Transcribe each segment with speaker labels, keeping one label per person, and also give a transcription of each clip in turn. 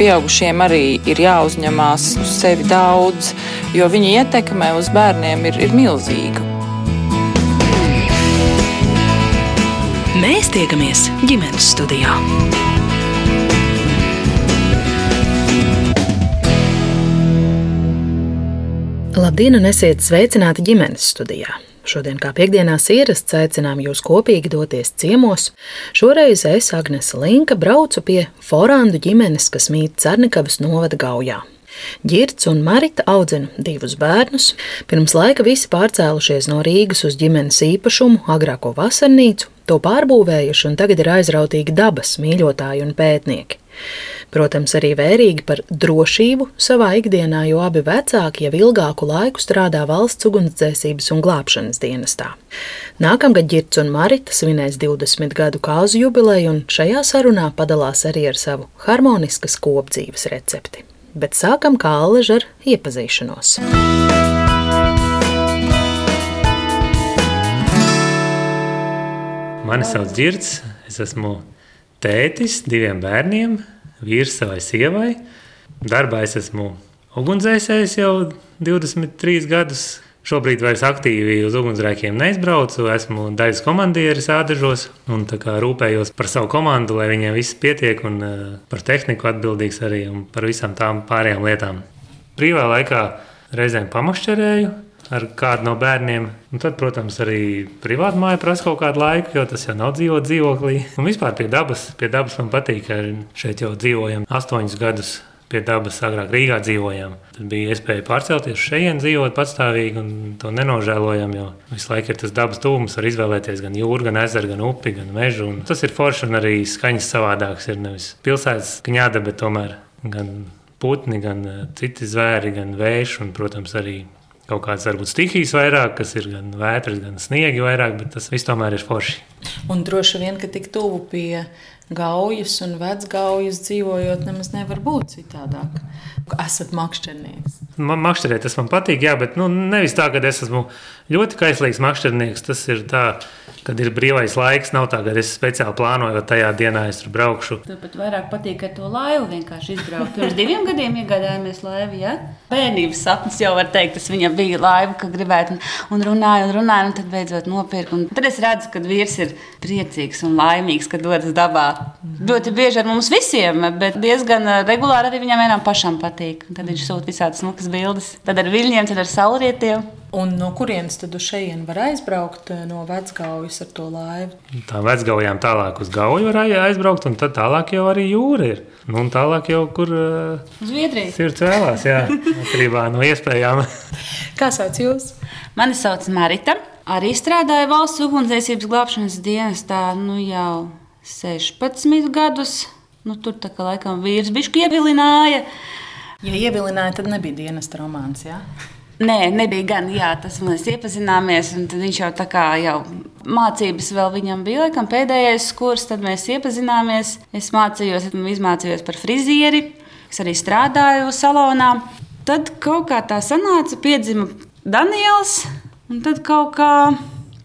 Speaker 1: pieaugušiem arī ir jāuzņemās uz sevi daudz, jo viņa ietekme uz bērniem ir, ir milzīga.
Speaker 2: Mēs tiekamies ģimenes studijā. Labdien, un esiet sveicināti ģimenes studijā! Šodien, kā piekdienās ierasts, aicinām jūs kopīgi doties ciemos. Šoreiz es, Agnese Linka, braucu pie Forandu ģimenes, kas mīt Cernikavas novada gaujā. Girts un Marita audzina divus bērnus. Pirms laika visi pārcēlušies no Rīgas uz ģimenes īpašumu, agrāko vasarnīcu, to pārbūvējuši un tagad ir aizrautīgi dabas mīļotāji un pētnieki. Protams, arī vērīgi par drošību savā ikdienā, jo abi vecāki jau ilgāku laiku strādā valsts ugunsdzēsības un glābšanas dienestā. Nākamgad Girts un Marita svinēs 20 gadu kāzu jubileju, un šajā sarunā padalās arī ar savu harmoniskas kopdzīves recepti. Bet sākam kā alaži ar iepazīšanos.
Speaker 3: Mani sauc Girts, es esmu tētis diviem bērniem, vīrs savai sievai. Darbā es esmu ugunsdzēsējs jau 23 gadus. Šobrīd vairs aktīvi uz ugunsgrēkiem neizbraucu. Esmu daļas komandieris ādažos un rūpējos par savu komandu, lai viņiem viss pietiek un uh, par tehniku atbildīgs arī un par visām tām pārējām lietām. Brīvā laikā reizēm pamakšķerēju, ar kādu no bērniem. Un tad, protams, arī privāti māja prasa kaut kādu laiku, jo tas jau nav dzīvot dzīvoklī. Un vispār pie dabas, pie dabas man patīk, ka šeit jau dzīvojam astoņus gadus. Pie dabas agrāk Rīgā dzīvojām. Tad bija iespēja pārcelties šeit, dzīvot patstāvīgi, un to nenožēlojam. Jo visu laiku ir tas dabas tūms, var izvēlēties gan jūru, gan ezeru, gan upi, gan mežu. Un tas ir forši un arī skaņas savādāks. Ir nevis pilsētas kņāda, bet tomēr gan putni, gan eh, citi zvēri, gan vējš un, protams, arī kaut kādas varbūt stihijas vairāk, kas ir gan vētras, gan sniegi vairāk, bet tas viss tomēr ir forši.
Speaker 1: Un droši vien, ka tik tuvu pie gaujas un vecgaujas dzīvojot, nemaz nevar būt citādāk. Esat makšķernieks.
Speaker 3: Man makšķerēt tas man patīk, jā, bet nu, nevis tā, ka es esmu ļoti kaislīgs makšķernieks. Tas ir tā, kad ir brīvais laiks, nav tā, ka es speciāli plānoju, ka tajā dienā es tur braukšu.
Speaker 4: Tev pat vairāk patīk ar to laivu vienkārši izbraukt. Pirms diviem gadiem iegādājāmies laivu. Ja? Bērnības sapnis jau var teikt, tas viņam bija laiva, ka gribētu un, un runāja un runāja, un tad beidzot nopirka. Un tad es redzu, ka vīrs ir priecīgs un laimīgs, kad dodas dabā. Ļoti bieži ar mums visiem, bet diezgan regulāri arī viņam vienam pašam patīk. Un tad viņš sūta visādas smukas bildes. Tad ar viļņiem, tad ar saulrietiem.
Speaker 1: Un no kurienes tad uz šejienes var aizbraukt eh, no vecgaujas ar to laivu?
Speaker 3: Tā vecgaujām tālāk uz gauju var aizbraukt, un tad tālāk jau arī jūra ir. Nu, un tālāk jau kur uh,
Speaker 4: Zviedrija.
Speaker 3: Sirds vēlās, jā, atkarībā no iespējām.
Speaker 1: Kā sauc jūs?
Speaker 4: Mani sauc Marita. Arī strādāju valsts ugunsdzēsības glābšanas dienestā nu jau 16 gadus. Nu, tur tā kā laikam vīrs bišķi ievilināja.
Speaker 1: Ja ievilināja, tad nebija dienesta romāns? Ja?
Speaker 4: Nē, nebija gan. Jā, tas mēs iepazināmies. Viņš jau tā kā jau mācības vēl viņam bija laikam, pēdējais kurs, tad mēs iepazināmies. Es mācījos, izmācījos par frizieri, es arī strādāju salonā. Tad kaut kā tā sanāca, piedzima Daniels, un tad kaut kā.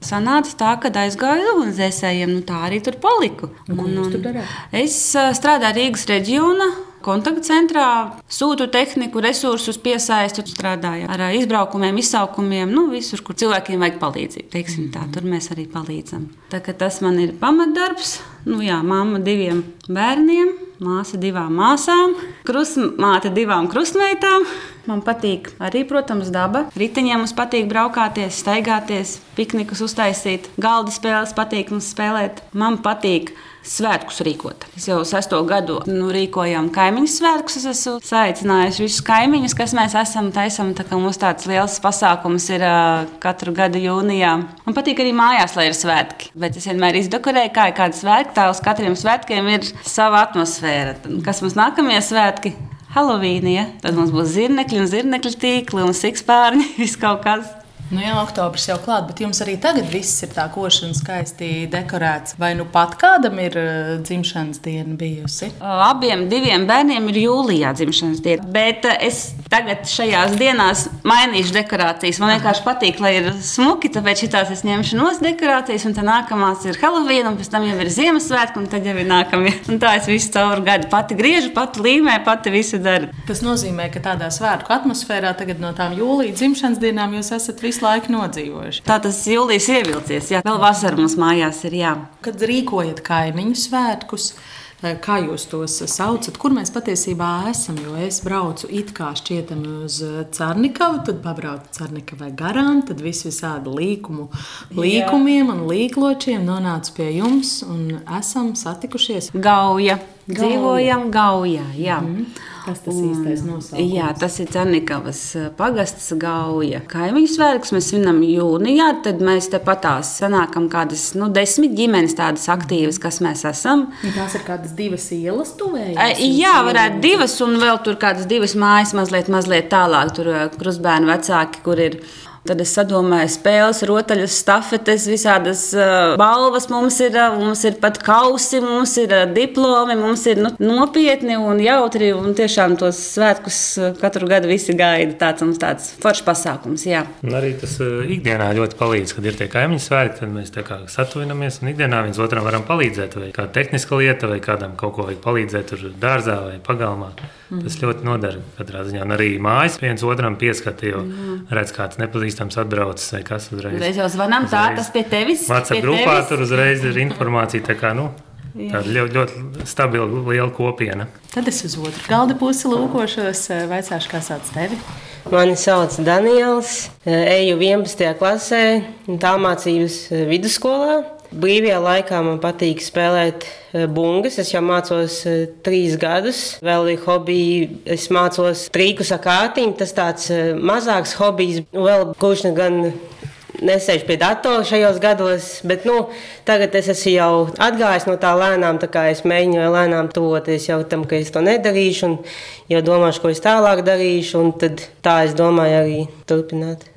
Speaker 4: Sanāca tā, ka aizgāju uz ugunsdzēsējiem, nu tā arī tur paliku.
Speaker 1: Un, un, un
Speaker 4: es strādāju Rīgas reģionā, kontaktcentrā, sūtu tehniku, resursus, piesaistu, strādāju ar izbraukumiem, izsaukumiem, nu, visur, kur cilvēkiem vajag palīdzību. Teiksim, tā, tur mēs arī palīdzam. Tā, tas man ir pamatdarbs. Nu, jā, mamma diviem bērniem, māsa divām māsām, krustmāte divām krustmeitām. Man patīk arī, protams, daba. Riteņiem mums patīk braukāties, staigāties, piknikus uztaisīt, galda spēles patīk mums spēlēt. Man patīk svētkus rīkot. Es jau sesto gadu nu, rīkojam kaimiņu svētkus. Es esmu saicinājis visus kaimiņus, kas mēs esam. Taisam, tā kā mums tāds liels pasākums ir uh, katru gadu jūnijā. Man patīk arī mājās, lai ir svētki. Bet es vienmēr izdekorēju, kā ir kāda svētki. Tā uz katriem svētkiem ir sava atmosfēra. Kas mums nākamie svētki? Halloween, ja? tad mums būs zirnekļi un zirnekļu tīkli un sikspārņi, viss kaut kas.
Speaker 1: Nu jā, oktobris jau klāt, bet jums arī tagad viss ir tā koši un skaisti dekorēts. Vai nu pat kādam ir uh, dzimšanas diena bijusi?
Speaker 4: Abiem diviem bērniem ir jūlijā dzimšanas diena. Bet es tagad šajās dienās mainīšu dekorācijas. Man vienkārši patīk, lai ir smuki, tāpēc šitās es ņemšu nos dekorācijas, un tā nākamās ir Halloween, un pēc tam jau ir Ziemassvētku, un tad jau ir nākamie. Un tā es visu cauri gadu pati griežu, pati līmē, pati visu daru.
Speaker 1: Tas nozīmē, ka tādā svētku atmosfērā tagad no tām jūlijā dzimšanas dienām jūs esat visu laiku nodzīvojuši.
Speaker 4: Tā tas jūlijas ievilcies, jā, vēl vasarā mums mājās ir jā.
Speaker 1: Kad rīkojat kaimiņu svētkus, eh, kā jūs tos saucat, kur mēs patiesībā esam? Jo es braucu it kā šķietami uz Cārnikavu, tad pabraucu Cārnikavai garām, tad viss visādi līkumu, līkumiem un līkločiem nonācu pie jums un esam satikušies.
Speaker 4: Gauja. Dzīvojam Gaujā. Jā. Mm.
Speaker 1: Kas tas īstais nosaukums?
Speaker 4: Jā, tas ir Cernikavas pagasts Gauja. Kaimiņu svētkus mēs svinam jūnijā, tad mēs tepatās sanākam kādas nu, desmit ģimenes tādas aktīvas, kas mēs esam.
Speaker 1: Tās ir kādas divas ielas tuvējās?
Speaker 4: Jā, varētu divas un vēl tur kādas divas mājas mazliet, mazliet tālāk. Tur krustbērnu vecāki, kur ir Tad es sadomāju, spēles, rotaļas, stafetes, visādas uh, balvas mums ir, uh, mums ir pat kausi, mums ir uh, diplomi, mums ir nu, nopietni un jautri. Un tiešām tos svētkus uh, katru gadu visi gaida. Tāds mums tāds foršs pasākums. Jā.
Speaker 3: Un arī tas uh, ikdienā ļoti palīdz, kad ir tie kaimiņu svētki, tad mēs tā kā satuvinamies un ikdienā viens otram varam palīdzēt. Vai kāda tehniska lieta, vai kādam kaut ko vajag palīdzēt tur dārzā vai pagalmā. Tas ļoti nodara katrā ziņā. Un arī mājas viens otram pieskata, jo redz, kāds nepazīstams atbraucis vai kas uzreiz.
Speaker 4: Reiz jau zvanām, tā tas pie tevis.
Speaker 3: Mācā
Speaker 4: pie
Speaker 3: grupā
Speaker 4: tevis.
Speaker 3: tur uzreiz ir informācija. Tā kā, nu, tāda ļoti, ļoti stabila, liela kopiena.
Speaker 1: Tad es uz otru galda pusi lūkošos, eh, vaicāšu, kā sauc tevi.
Speaker 5: Mani sauc Daniels, eju 11. klasē, tālmācības vidusskolā. Brīvajā laikā man patīk spēlēt eh, bungas. Es jau mācos eh, trīs gadus. Vēl ir hobiji, es mācos trīkus ar kārtīm. Tas tāds eh, mazāks hobijs, vēl kurš gan nesēž pie datora šajos gados, bet nu, tagad es esmu jau atgājis no tā lēnām. Tā es mēģinu jau lēnām tuvoties jau tam, ka es to nedarīšu, un jau domāšu, ko es tālāk darīšu. un Tad tā es domāju arī turpināt.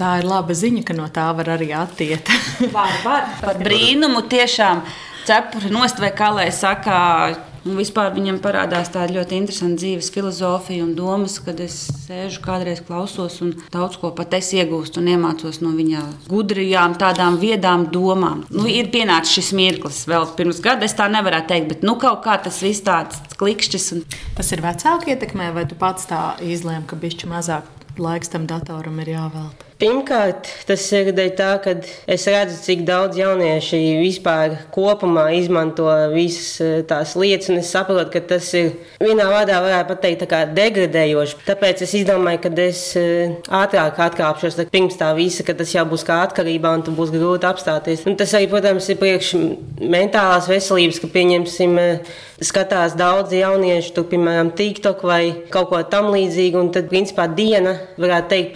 Speaker 1: Tā ir laba ziņa, ka no tā var arī attiekt.
Speaker 4: Var, var. Par brīnumu tiešām cepuri nost, vai kā lai saka. Un vispār viņam parādās tāda ļoti interesanta dzīves filozofija un domas, kad es sēžu kādreiz klausos un daudz ko pat es iegūstu un iemācos no viņa gudrajām, tādām viedām domām. Nu, ir pienācis šis mirklis, vēl pirms gada es tā nevarētu teikt, bet nu kaut kā tas viss tāds klikšķis. Un...
Speaker 1: Tas ir vecāku ietekmē, vai tu pats tā izlēmi, ka bišķi mazāk laiks tam datoram ir jāvelta?
Speaker 5: Pirmkārt, tas ir dēļ tā, ka es redzu, cik daudz jaunieši vispār kopumā izmanto visas eh, tās lietas, un es saprotu, ka tas ir vienā vārdā, varētu pateikt, degradējoši. Tāpēc es izdomāju, ka es eh, ātrāk atkāpšos pirms tā visa, ka tas jau būs kā atkarībā, un būs grūti apstāties. Un tas arī, protams, ir priekš mentālās veselības, ka pieņemsim. eh, Skatās daudz jauniešu, tur, piemēram, TikTok vai kaut ko tamlīdzīgu, un tad, principā, diena, varētu teikt,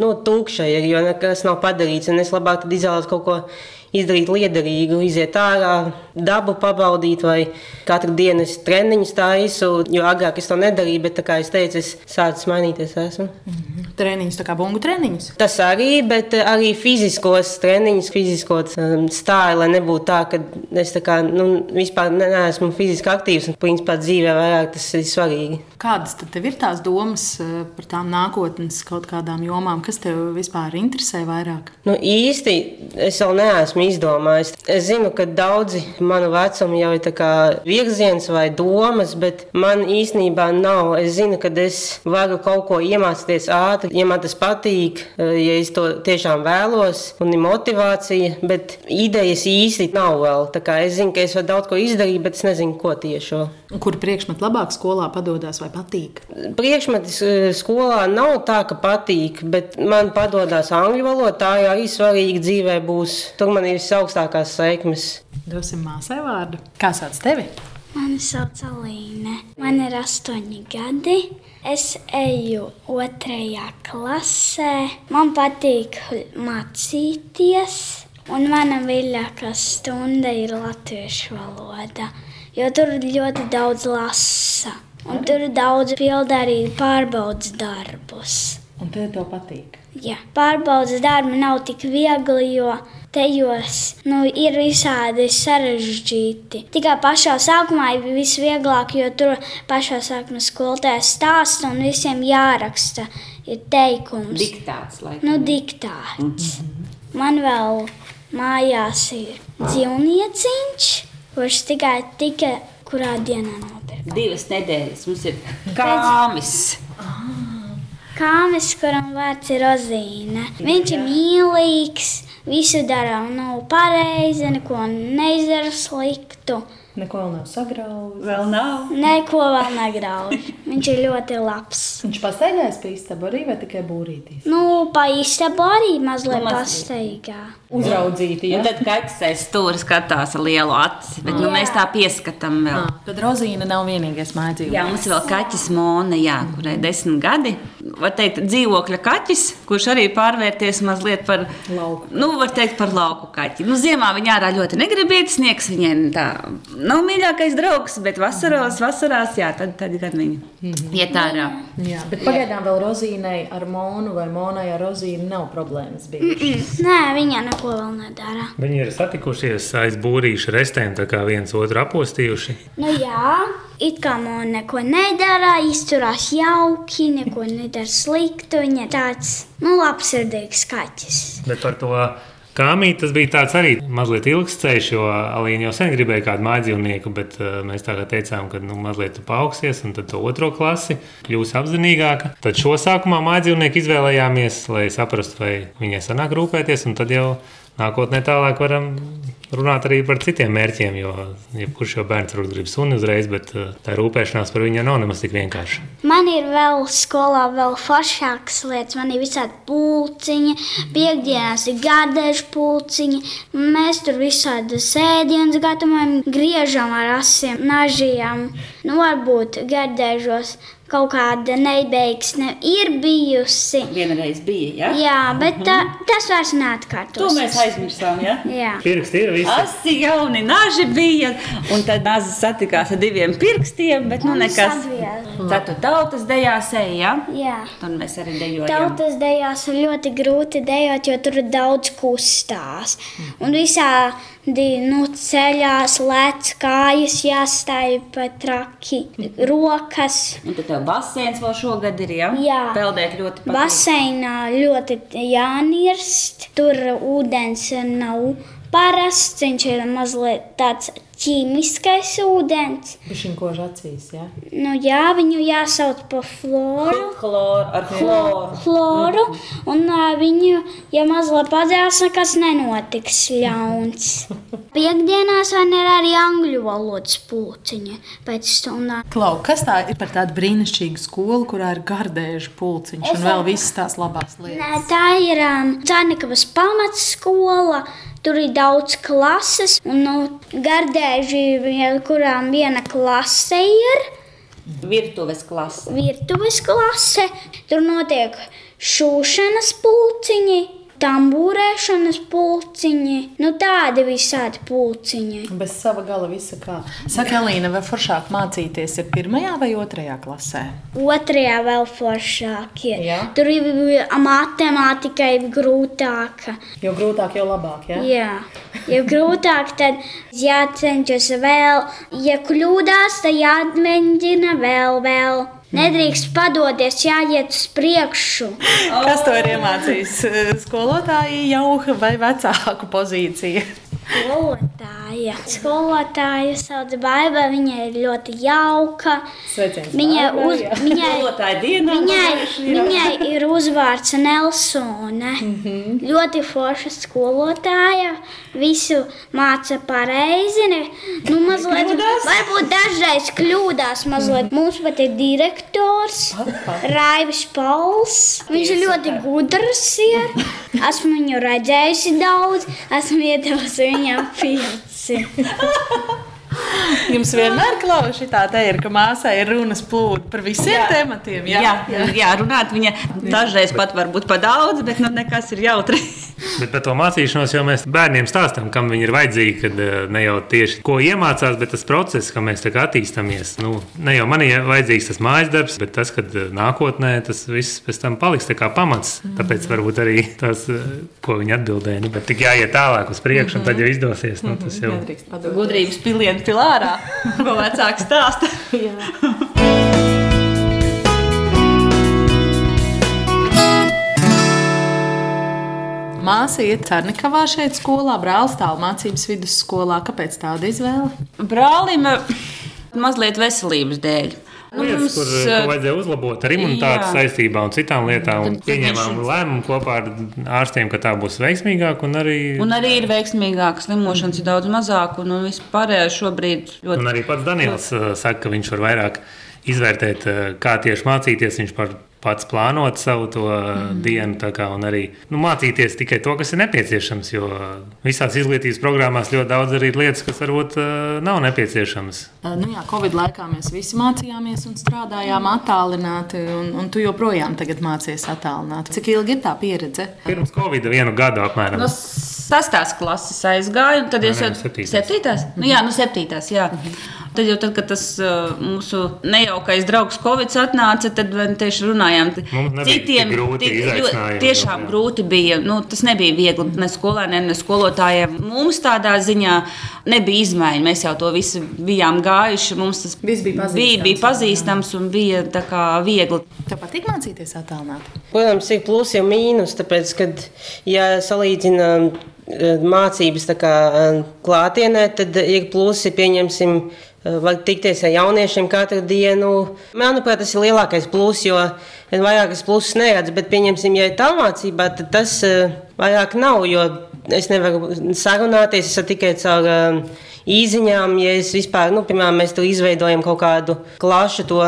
Speaker 5: nu, tukša ir, jo nekas nav padarīts. Es labāk izvēlos kaut ko izdarīt liederīgu, iziet ārā, dabu pabaudīt, vai katru dienu es treniņus taisu. Jo agrāk es to nedarīju, bet, kā jau teicu, es sāku mainīties. Esmu.
Speaker 1: Treniņus, tā kā bungu treniņus.
Speaker 5: Tas arī, bet arī fiziskos treniņus, fiziskos um, stāju, lai nebūtu tā, ka es tā kā, nu, vispār ne- neesmu fiziski aktīvs un principā dzīvē vairāk tas ir svarīgi.
Speaker 1: Kādas tad ir tās domas eh, par tām nākotnes kaut kādām jomām, kas tev vispār interesē vairāk?
Speaker 5: Nu, īsti es vēl neesmu izdomājis. Es zinu, ka daudzi manu vecumu jau ir virziens vai domas, bet man īstenībā nav. Es zinu, ka es varu kaut ko iemācīties ātri, ja man tas patīk, eh, ja es to tiešām vēlos, un ir motivācija, bet idejas īsti nav vēl. Es zinu, ka es varu daudz ko izdarīt, bet es nezinu, ko tieši.
Speaker 1: Kur priekšmet labāk skolā padodas vai patīk?
Speaker 5: Priekšmetis eh, skolā nav tā, ka patīk, bet man padodas angļu valoda. Tā jau arī svarīga dzīvē būs. Tur man ir visaugstākās sekmes.
Speaker 1: Dosim māsai vārdu. Kā sauc tevi?
Speaker 6: Mani sauc Alīne. Man ir astoņi gadi. Es eju otrajā klasē. Man patīk mācīties. Un mana mīļākā stunda ir latviešu valoda, jo tur ļoti daudz lasa. Un tur daudz pilda arī pārbaudas darbus.
Speaker 1: Un tev to patīk.
Speaker 6: Jā, pārbaudas darbi nav tik viegli, jo tejos nu, ir visādi sarežģīti. Tikai pašā sākumā ir visvieglāk, jo tur pašā sākumā skolotājs stāsta un visiem jāraksta. Ir teikums,
Speaker 4: Diktāts, laikam.
Speaker 6: nu, diktāts. Man vēl mājās ir dzīvnieciņš, kurš tikai tika kurā dienā nopirka.
Speaker 4: Divas nedēļas mums ir kāmis.
Speaker 6: Kāmis, kuram vārds ir Ozīne. Viņš ir mīlīgs, visu dara nu, pareizi, neko neizdara sliktu.
Speaker 2: Neko vēl nav sagrauzis.
Speaker 4: Vēl nav.
Speaker 6: Neko vēl negrauž. Viņš ir ļoti labs.
Speaker 2: Viņš pastaigājās pie istaba arī vai tikai būrītīs?
Speaker 6: Nu, pa īstabu arī mazliet
Speaker 4: Nu,
Speaker 6: pastaigā.
Speaker 2: Uzraudzīti,
Speaker 4: Un
Speaker 2: ja?
Speaker 4: tad kaķis stūra skatās ar lielu aci, bet nu,
Speaker 6: Jā.
Speaker 4: mēs tā pieskatām vēl.
Speaker 2: Tad Rozīna nav vienīgais mājdzīvnieks.
Speaker 4: Jā, mums ir vēl kaķis Mona, jā, kurai ir desmit gadi. Var teikt, dzīvokļa kaķis, kurš arī pārvērties mazliet par
Speaker 2: Lauku.
Speaker 4: Nu, var teikt par lauku kaķi. Nu, ziemā viņa ārā ļoti negribīja, sniegs viņai tā nav mīļākais draugs, bet vasaros, vasarās, jā, tad, tad gan viņa iet ārā.
Speaker 2: Jā, bet pagaidām vēl Rozīnai ar Monu vai Monai ar Rozīnu nav problēmas bijušas.
Speaker 6: Nē, viņa neko vēl nedara.
Speaker 3: Viņi ir satikušies aiz būrīša restēm, tā kā viens otru apostījuši.
Speaker 6: Nu, jā, it kā man neko nedara, izturās jauki, neko nedara sliktu. Viņa tāds nu, labsirdīgs kaķis.
Speaker 3: Bet par to kāmīti tas bija tāds arī mazliet ilgs ceļš, jo Alīna jau sen gribēja kādu mājdzīvnieku, bet uh, mēs tā kā teicām, ka nu, mazliet paaugsies un tad otro klasi kļūs apzinīgāka. Tad šo sākumā mājdzīvnieku izvēlējāmies, lai saprastu, vai viņai sanāk rūpēties, un tad jau nākotnē tālāk varam runāt arī par citiem mērķiem, jo jebkurš jau bērns varbūt grib suni uzreiz, bet uh, tā rūpēšanās par viņu nav nemaz tik vienkārša.
Speaker 6: Man ir vēl skolā vēl foršākas lietas. Man ir visādi pulciņi, piekdienās ir gardēžu pulciņi. Mēs tur visādi sēdienas gatavojam, griežam ar asiem nažiem. Nu, varbūt gardēžos kaut kāda nebeigsme ir bijusi.
Speaker 4: Vienreiz bija, ja?
Speaker 6: Jā, bet tā, tas vairs neatkārtos.
Speaker 4: To mēs aizmirsām, ja?
Speaker 6: Jā.
Speaker 3: Pirksti ir visi.
Speaker 4: Asi jauni naži bija, un tad nāzi satikās ar diviem pirkstiem, bet nu nekas. Tad tu tautas dejās eji, ja?
Speaker 6: Jā.
Speaker 4: Un mēs arī dejojam.
Speaker 6: Tautas dejās ir ļoti grūti dejot, jo tur ir daudz kustās. Un visādi nu, ceļās, lec, kājas jāstāj pa traki, rokas.
Speaker 4: Un tad tev baseins vēl šogad ir, ja?
Speaker 6: Jā.
Speaker 4: Peldēt ļoti patīk.
Speaker 6: Baseinā ļoti jānirst, tur ūdens nav parasts, viņš ir mazliet tāds ķīmiskais ūdens.
Speaker 2: Viņš ir koža acīs, ja?
Speaker 6: Nu, jā, viņu jāsauc par floru.
Speaker 4: Chlor, ar chloru.
Speaker 6: Chloru, un ā, viņu, ja mazliet padzēs, nekas nenotiks ļauns. Piektdienās man ir arī angļu valodas pulciņa pēc stundām.
Speaker 1: Klau, kas tā ir par tādu brīnišķīgu skolu, kurā ir gardēžu pulciņš un vēl visas tās labās lietas?
Speaker 6: Nē, tā ir um, Cārnikavas pamatskola. Tur ir daudz klases, un nu, gardēži, vien- kurām viena klase ir
Speaker 4: Virtuves klase.
Speaker 6: virtuves klase. Tur notiek šūšanas pulciņi, tambūrēšanas pulciņi, nu tādi visādi pulciņi.
Speaker 1: Bez sava gala visa kā. Saka, Elīna, vai foršāk mācīties ir pirmajā vai otrajā klasē?
Speaker 6: Otrajā vēl foršāk ir.
Speaker 1: Jā.
Speaker 6: Tur ir matemātika ir grūtāka.
Speaker 1: Jo grūtāk, jo labāk. Ja?
Speaker 6: Jā, ja grūtāk, tad jācenšas vēl. Ja kļūdās, tad jāmēģina vēl, vēl. Nedrīkst padoties, jāiet uz priekšu.
Speaker 1: Kas to ir iemācījis? Skolotāji jau vai vecāku pozīcija?
Speaker 6: Skolotāja. Skolotāja sauc Baiba, viņa ir ļoti jauka.
Speaker 1: Sveiciens
Speaker 6: Viņa,
Speaker 1: Baibai,
Speaker 6: uz, viņai,
Speaker 4: dienā
Speaker 6: viņai, viņai ir uzvārds Nelsone. Mm -hmm. Ļoti forša skolotāja. Visu māca pareizi. Nu, mazliet, varbūt dažreiz kļūdās. Mazliet. Mums pat ir direktors Raivis Pauls. Viņš ir ļoti gudrs. Ir. Esmu viņu redzējusi daudz. Esmu iedevusi viņam pieci.
Speaker 1: Jums vienmēr klausa tā te ir, ka māsai ir runas plūdi par visiem jā. tematiem.
Speaker 4: Jā, jā, jā runāt viņa dažreiz pat var būt pa daudz, bet nu nekas ir jautri.
Speaker 3: Bet par to mācīšanos jau mēs bērniem stāstām, kam viņi ir vajadzīgi. Kad eh, ne jau tieši ko iemācās, bet tas process, kā mēs attīstāmies. Nu, ne jau man ir vajadzīgs tas mājas darbs, bet tas, ka eh, nākotnē tas viss pēc tam paliks kā pamats. Tāpēc varbūt arī tas, eh, ko viņi atbildēja. Nu, bet tik jāiet tālāk uz priekšu, un tad jau izdosies. Nu, tas jau
Speaker 4: ir gudrības pilienu pilārā, ko vecāks stāsta.
Speaker 1: Māsa iet Cernikavā šeit skolā, brālis tālu mācības vidusskolā. Kāpēc tāda izvēle?
Speaker 4: Brālim eh, mazliet veselības dēļ.
Speaker 3: Nu, lietas, kur uh, vajadzēja uzlabot ar imunitātes saistībā un citām lietām. Un pieņēmām lēmumu kopā ar ārstiem, ka tā būs veiksmīgāka. Un arī,
Speaker 4: un arī ir veiksmīgāka, slimošanas ir daudz mazāk un, un vispārējais šobrīd ļoti.
Speaker 3: Un arī pats Daniels uh, saka, ka viņš var vairāk izvērtēt, uh, kā tieši mācīties. Viņš par pats plānot savu to mm. dienu kā, un arī nu, mācīties tikai to, kas ir nepieciešams. Jo visās izglītības programmās ļoti daudz arī ir lietas, kas varbūt uh, nav nepieciešamas.
Speaker 1: Nu jā, Covid laikā mēs visi mācījāmies un strādājām attālināti, un, un tu joprojām mācījies attālināti. Cik ilgi ir tā pieredze?
Speaker 3: Pirms Covid vienu gadu apmēram.
Speaker 4: No sastās klases aizgāju, un tad es jau septītās. Nu, jā, nu septītās, jā. Mm -hmm. Tad jau tad, kad tas mūsu nejaukais draugs Covid atnāca, tad tieši runājām.
Speaker 3: Citiem grūti
Speaker 4: tiešām jā. grūti bija. Nu, tas nebija viegli ne skolēniem, ne skolotājiem. Mums tādā ziņā nebija izmaiņa. Mēs jau to visu bijām gājuši. Mums tas
Speaker 1: Viss bija pazīstams,
Speaker 4: bija, bija pazīstams un bija viegli.
Speaker 1: Tev patīk mācīties attālināt?
Speaker 5: Protams, ir plusi un mīnus. Tāpēc, kad ja salīdzinām mācības kā, eh, klātienē, tad ir plusi, pieņemsim, Eh, var tikties ar jauniešiem katru dienu. Manuprāt, tas ir lielākais pluss, jo vairākas pluses neredz, bet, pieņemsim, ja ir tālmācībā, tad tas vairāk nav, jo es nevaru sarunāties, es tikai caur īziņām, ja es vispār, nu, piemēram, mēs tur izveidojam kaut kādu klašu to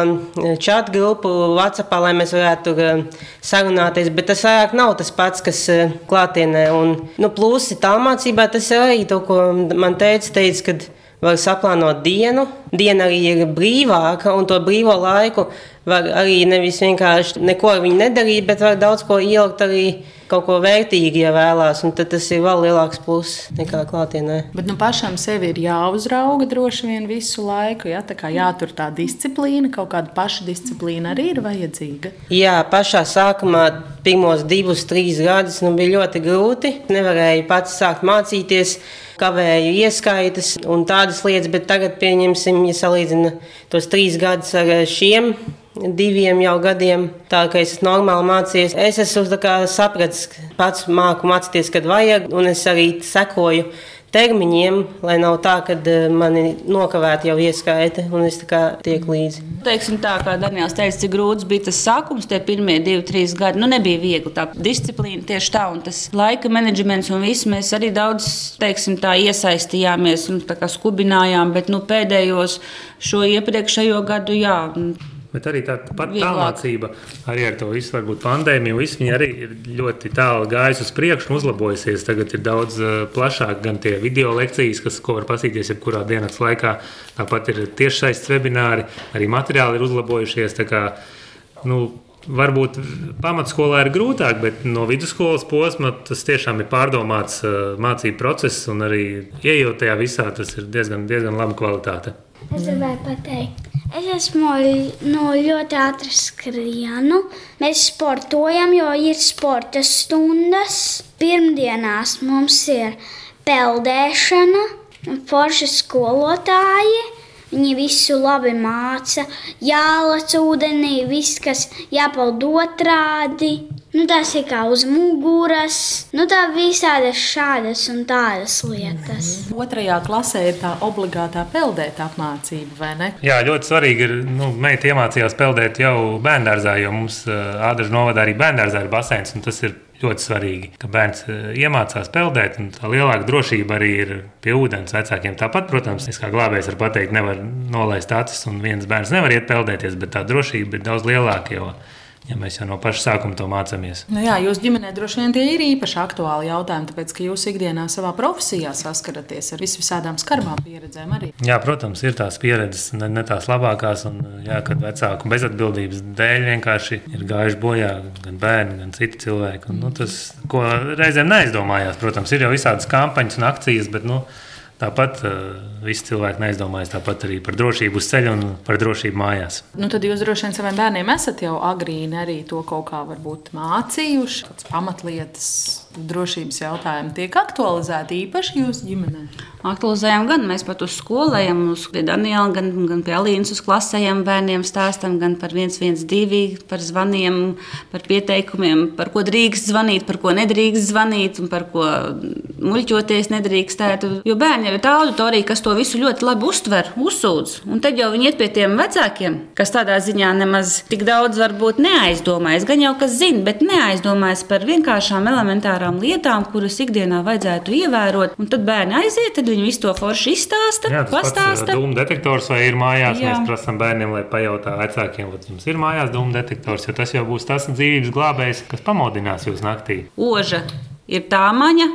Speaker 5: čatu grupu WhatsApp, lai mēs varētu tur sarunāties, bet tas vairāk nav tas pats, kas klātienē. Un, nu, plusi tālmācībā tas ir arī to, ko man teica, teica, kad var saplānot dienu. Diena arī ir brīvāka, un to brīvo laiku var arī nevis vienkārši neko ar viņu nedarīt, bet var daudz ko ielikt arī kaut ko vērtīgu, ja vēlās. Tad tas ir vēl lielāks pluss nekā klātienē.
Speaker 1: Bet nu, pašam sevi ir jāuzrauga droši vien visu laiku. Ja? Tā kā jātur tā disciplīna, kaut kāda pašdisciplīna arī ir vajadzīga.
Speaker 5: Jā, pašā sākumā, pirmos divus, trīs gadus, nu, bija ļoti grūti. Nevarēju pats sākt mācīties kavēju ieskaitas un tādas lietas, bet tagad, pieņemsim, ja salīdzina tos trīs gadus ar šiem diviem jau gadiem, tā kā es normāli mācījos. Es esmu sapratis, pats māku mācīties, kad vajag, un es arī sekoju termiņiem, lai nav tā, ka eh, mani nokavētu jau ieskaita un es tiek līdzi.
Speaker 4: Teiksim tā, kā Daniels teica, cik grūts bija tas sākums, tie pirmie divi, trīs gadi. Nu, nebija viegli tā disciplīna tieši tā, un tas laika menedžments un viss mēs arī daudz, teiksim tā, iesaistījāmies un tā kā skubinājām, bet nu, pēdējos šo iepriekšējo gadu, jā.
Speaker 3: Bet arī tā tālmācība, arī ar to visu varbūt pandēmiju, visu viņa arī ir ļoti tālu gājusi uz priekšu un uzlabojusies. Tagad ir daudz uh, plašāk gan tie video lekcijas, kas, ko var pasīties jebkurā dienas laikā. Tāpat ir tiešsaistes webināri, arī materiāli ir uzlabojušies. Kā, nu, varbūt pamatskolā ir grūtāk, bet no vidusskolas posma tas tiešām ir pārdomāts uh, mācību process un arī ieejot tajā visā, tas ir diezgan, diezgan laba kvalitāte.
Speaker 6: Es gribēju pateikt, Es esmu no ļoti ātri skrienu. Mēs sportojam, jo ir sporta stundas. Pirmdienās mums ir peldēšana, forši skolotāji. Viņi visu labi māca, jālec ūdenī, viss, kas jāpeld otrādi. Nu, tas ir kā uz muguras, nu, tā visādas šādas un tādas lietas.
Speaker 1: Otrajā klasē ir tā obligātā peldēt apmācība, vai ne?
Speaker 3: Jā, ļoti svarīgi ir, nu, meita iemācījās peldēt jau bērngārzā, jo mums Ādažu novadā arī bērngārzā ir basēns, un tas ir ļoti svarīgi, ka bērns iemācās peldēt. Tā lielāka drošība arī ir pie ūdens vecākiem. Tāpat, protams, es kā glābējs varu pateikt, nevar nolaist acis, un viens bērns nevar iet peldēties, bet tā drošība ir daudz lielāka ja mēs jau no paša sākuma to mācāmies.
Speaker 1: Nu jā, jūs ģimenē droši vien tie ir īpaši aktuāli jautājumi, tāpēc ka jūs ikdienā savā profesijā saskaraties ar visvisādām skarbām pieredzēm arī.
Speaker 3: Jā, protams, ir tās pieredzes, ne, ne tās labākās, un jā, kad vecāku bezatbildības dēļ vienkārši ir gājuši bojā gan bērni, gan citi cilvēki. Un, nu, tas, ko reizēm neaizdomājās, protams, ir jau visādas kampaņas un akcijas, bet nu, Tāpat uh, visi cilvēki neizdomājas tāpat arī par drošību uz ceļa un par drošību mājās.
Speaker 1: Nu, tad jūs droši vien saviem bērniem esat jau agrīni arī to kaut kā mācījuši. Tādas pamatlietas, drošības jautājumi tiek aktualizēti īpaši jūsu ģimenē.
Speaker 4: Aktualizējam gan mēs pat uz skolējam, uz Daniela, gan, gan pie Alīnas uz klasējiem bērniem stāstam gan par 112, par zvaniem, par pieteikumiem, par ko drīkst zvanīt, par ko nedrīkst zvanīt un par ko muļķoties nedrīkstētu. Jo bērni jau ir tā auditorija, kas to visu ļoti labi uztver, uzsūdz. Un tad jau viņi iet pie tiem vecākiem, kas tādā ziņā nemaz tik daudz varbūt neaizdomājas. Gan jau kas zina, bet neaizdomājas par vienkāršām elementārām lietām, kuras ikdienā vajadzētu ievērot. Un tad bērni aiziet, tad viņi visu to forši izstāsta.
Speaker 3: Jā, tas
Speaker 4: pastāsta.
Speaker 3: ir dūmu detektors vai ir mājās.
Speaker 4: Jā.
Speaker 3: Mēs prasām bērniem, lai pajautā vecākiem, vai jums ir mājās dūmu detektors, jo tas jau būs tas dzīvības glābējs, kas pamodinās jūs naktī.
Speaker 4: Oža ir tā maņa,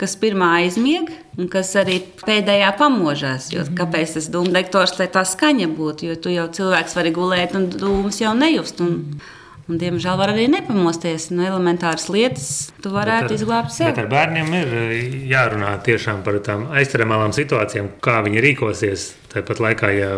Speaker 4: kas pirmā aizmieg un kas arī pēdējā pamožās. Jo, kāpēc tas dūmu detektors, lai tā skaņa būtu? Jo tu jau cilvēks vari gulēt un dūmus jau nejust. Un, Un, diemžēl var arī nepamosties no elementāras lietas. Tu varētu izglābt
Speaker 3: Bet
Speaker 4: sevi.
Speaker 3: ar bērniem ir eh, jārunā tiešām par tām aizturamām situācijām, kā viņi rīkosies. Tāpat laikā, ja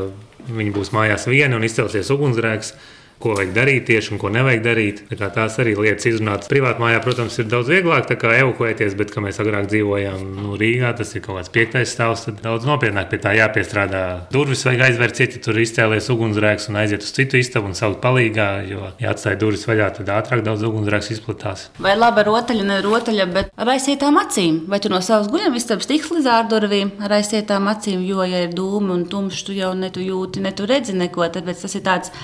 Speaker 3: viņi būs mājās vieni un izcelsies ugunsgrēks, ko vajag darīt tieši un ko nevajag darīt. Tā kā Tās arī lietas izrunātas. Privātā mājā, protams, ir daudz vieglāk kā evakuēties, bet, kad mēs agrāk dzīvojām nu, Rīgā, tas ir kaut kāds piektais stāvs, tad daudz nopietnāk pie tā jāpiestrādā. Durvis vajag aizvērt cieti, tur izcēlies ugunsgrēks un aiziet uz citu istabu un saukt palīgā, jo, ja atstāja durvis vaļā, tad ātrāk daudz ugunsgrēks izplatās.
Speaker 4: Vai laba rotaļa, ne rotaļa, bet ar aizsietām acīm. Vai tu no savas guļamistabas tiks līdz ārdurvīm ar aizsietām acīm, jo, ja ir dūmi un tumšs, tu jau ne tu jūti, ne tu redzi neko. Tāpēc tas ir tāds.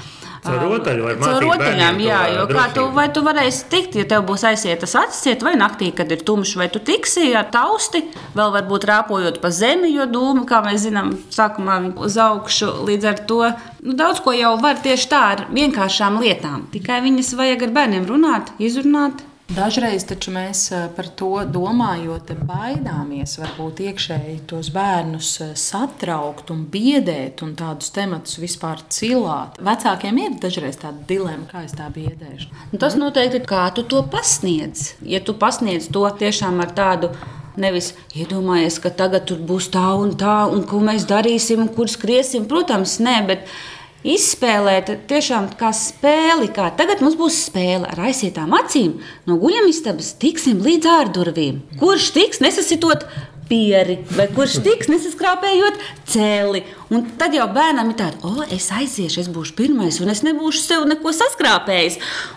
Speaker 3: Caur rotaļu
Speaker 4: Caur
Speaker 3: mācīt
Speaker 4: rotaļām, jā, jo kā tu,
Speaker 3: drošību.
Speaker 4: vai tu varēsi tikt, ja tev būs aizsietas acis, vai naktī, kad ir tumšs, vai tu tiksi ar tausti, vēl varbūt rāpojot pa zemi, jo dūmi, kā mēs zinām, sākumā uz augšu. Līdz ar to nu, daudz ko jau var tieši tā ar vienkāršām lietām. Tikai viņas vajag ar bērniem runāt, izrunāt.
Speaker 1: Dažreiz mēs eh, par to domājot, baidāmies varbūt iekšēji tos bērnus eh, satraukt un biedēt un tādus tematus vispār cilāt. Vecākiem ir dažreiz tāda dilemma, kā es tā biedēšu.
Speaker 4: Un tas noteikti ir, kā tu to pasniedz. Ja tu pasniedz to tiešām ar tādu. Nevis iedomājies, ka tagad būs tā un tā, un ko mēs darīsim, un kur skriesim. Protams, nē, bet izspēlēt tiešām kā spēli. Kā tagad mums būs spēle ar aizsietām acīm. No guļamistabas tiksim līdz ārdurvīm. Kurš tiks nesasitot pieri, vai kurš tiks nesaskrāpējot cēli. Un tad jau bērnam ir tāda, o, es aiziešu, es būšu pirmais, un es nebūšu sev neko saskrāpējis.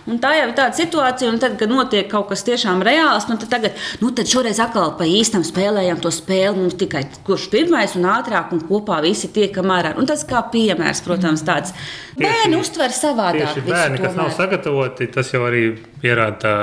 Speaker 4: Un tā jau ir tāda situācija, un tad, kad notiek kaut kas tiešām reāls, nu tad, tagad, nu tad šoreiz atkal pa īstam spēlējam to spēli. Mums tikai kurš pirmais un ātrāk, un kopā visi tiekam ārā. Un tas kā piemērs, protams, tāds bērni uztver savādāk.
Speaker 3: Tieši bērni, kas nav
Speaker 4: tomēr.
Speaker 3: sagatavoti, tas jau arī pierāda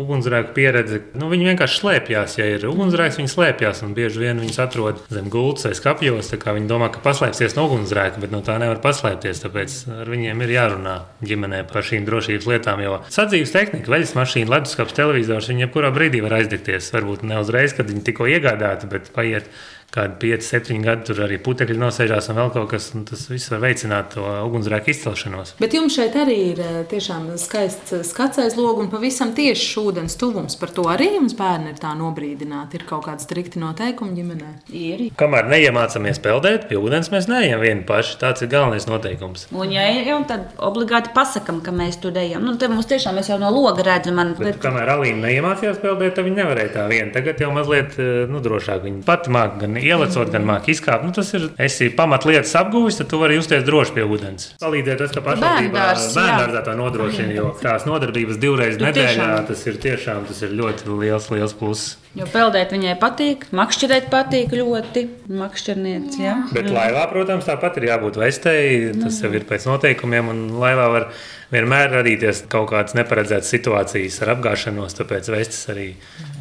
Speaker 3: ugunsgrēku pieredze. Nu, viņi vienkārši slēpjas. Ja ir ugunsgrēks, viņi slēpjas. Un bieži vien viņus atrod zem gultas vai skapjos. Viņi domā, ka paslēpsies no ugunsgrēka, bet no tā nevar paslēpties. Tāpēc ar viņiem ir jārunā ģimenē par šīm drošības lietām. Jo sadzīves tehnika, veļas mašīna, leduskapis, televizors, viņi jebkurā brīdī var aizdegties. Varbūt ne uzreiz, kad viņi tikko iegādāti, bet paiet kādi 5, 7 gadi, tur arī putekļi nosēžās un vēl kaut kas. un Tas viss var veicināt to ugunsgrēku izcelšanos.
Speaker 1: Bet jums šeit arī ir eh, tiešām skaists eh, skats aiz logs un pavisam tieši ūdens tuvums. Par to arī jums bērni ir tā nobrīdināti. Ir kaut kādi strikti noteikumi ģimenē.
Speaker 4: Ir.
Speaker 3: Kamēr neiemācāmies peldēt, pie ūdens mēs neejam vieni paši. Tas ir galvenais noteikums.
Speaker 4: Un, ja ejam, tad obligāti pasakām, ka mēs tur ejam. Nu, te mums tiešām mēs jau no loga redzam, man,
Speaker 3: Bet, kamēr Alīna neiemācījās peldēt, tad viņa nevarēja tā viena. Tagad jau mazliet eh, nu, drošāk. Viņa pati māca gan ielicot, gan māca izkāpt. Nu, tas ir esi pamatlietas apguvis, tad tu vari justies droši pie ūdens. Palīdzēt, tas, ka pašvaldībā bērnārzā to nodrošina, jo tās nodarbības divreiz
Speaker 4: Tu
Speaker 3: nedēļā tas ir tiešām tas ir ļoti liels, liels pluss.
Speaker 4: Jo peldēt viņai patīk, makšķerēt patīk ļoti. Makšķerniec, jā.
Speaker 3: Bet laivā, protams, tāpat ir jābūt vestei. Tas jau ir pēc noteikumiem, un laivā var vienmēr radīties kaut kādas neparedzētas situācijas ar apgāšanos. Tāpēc vestes arī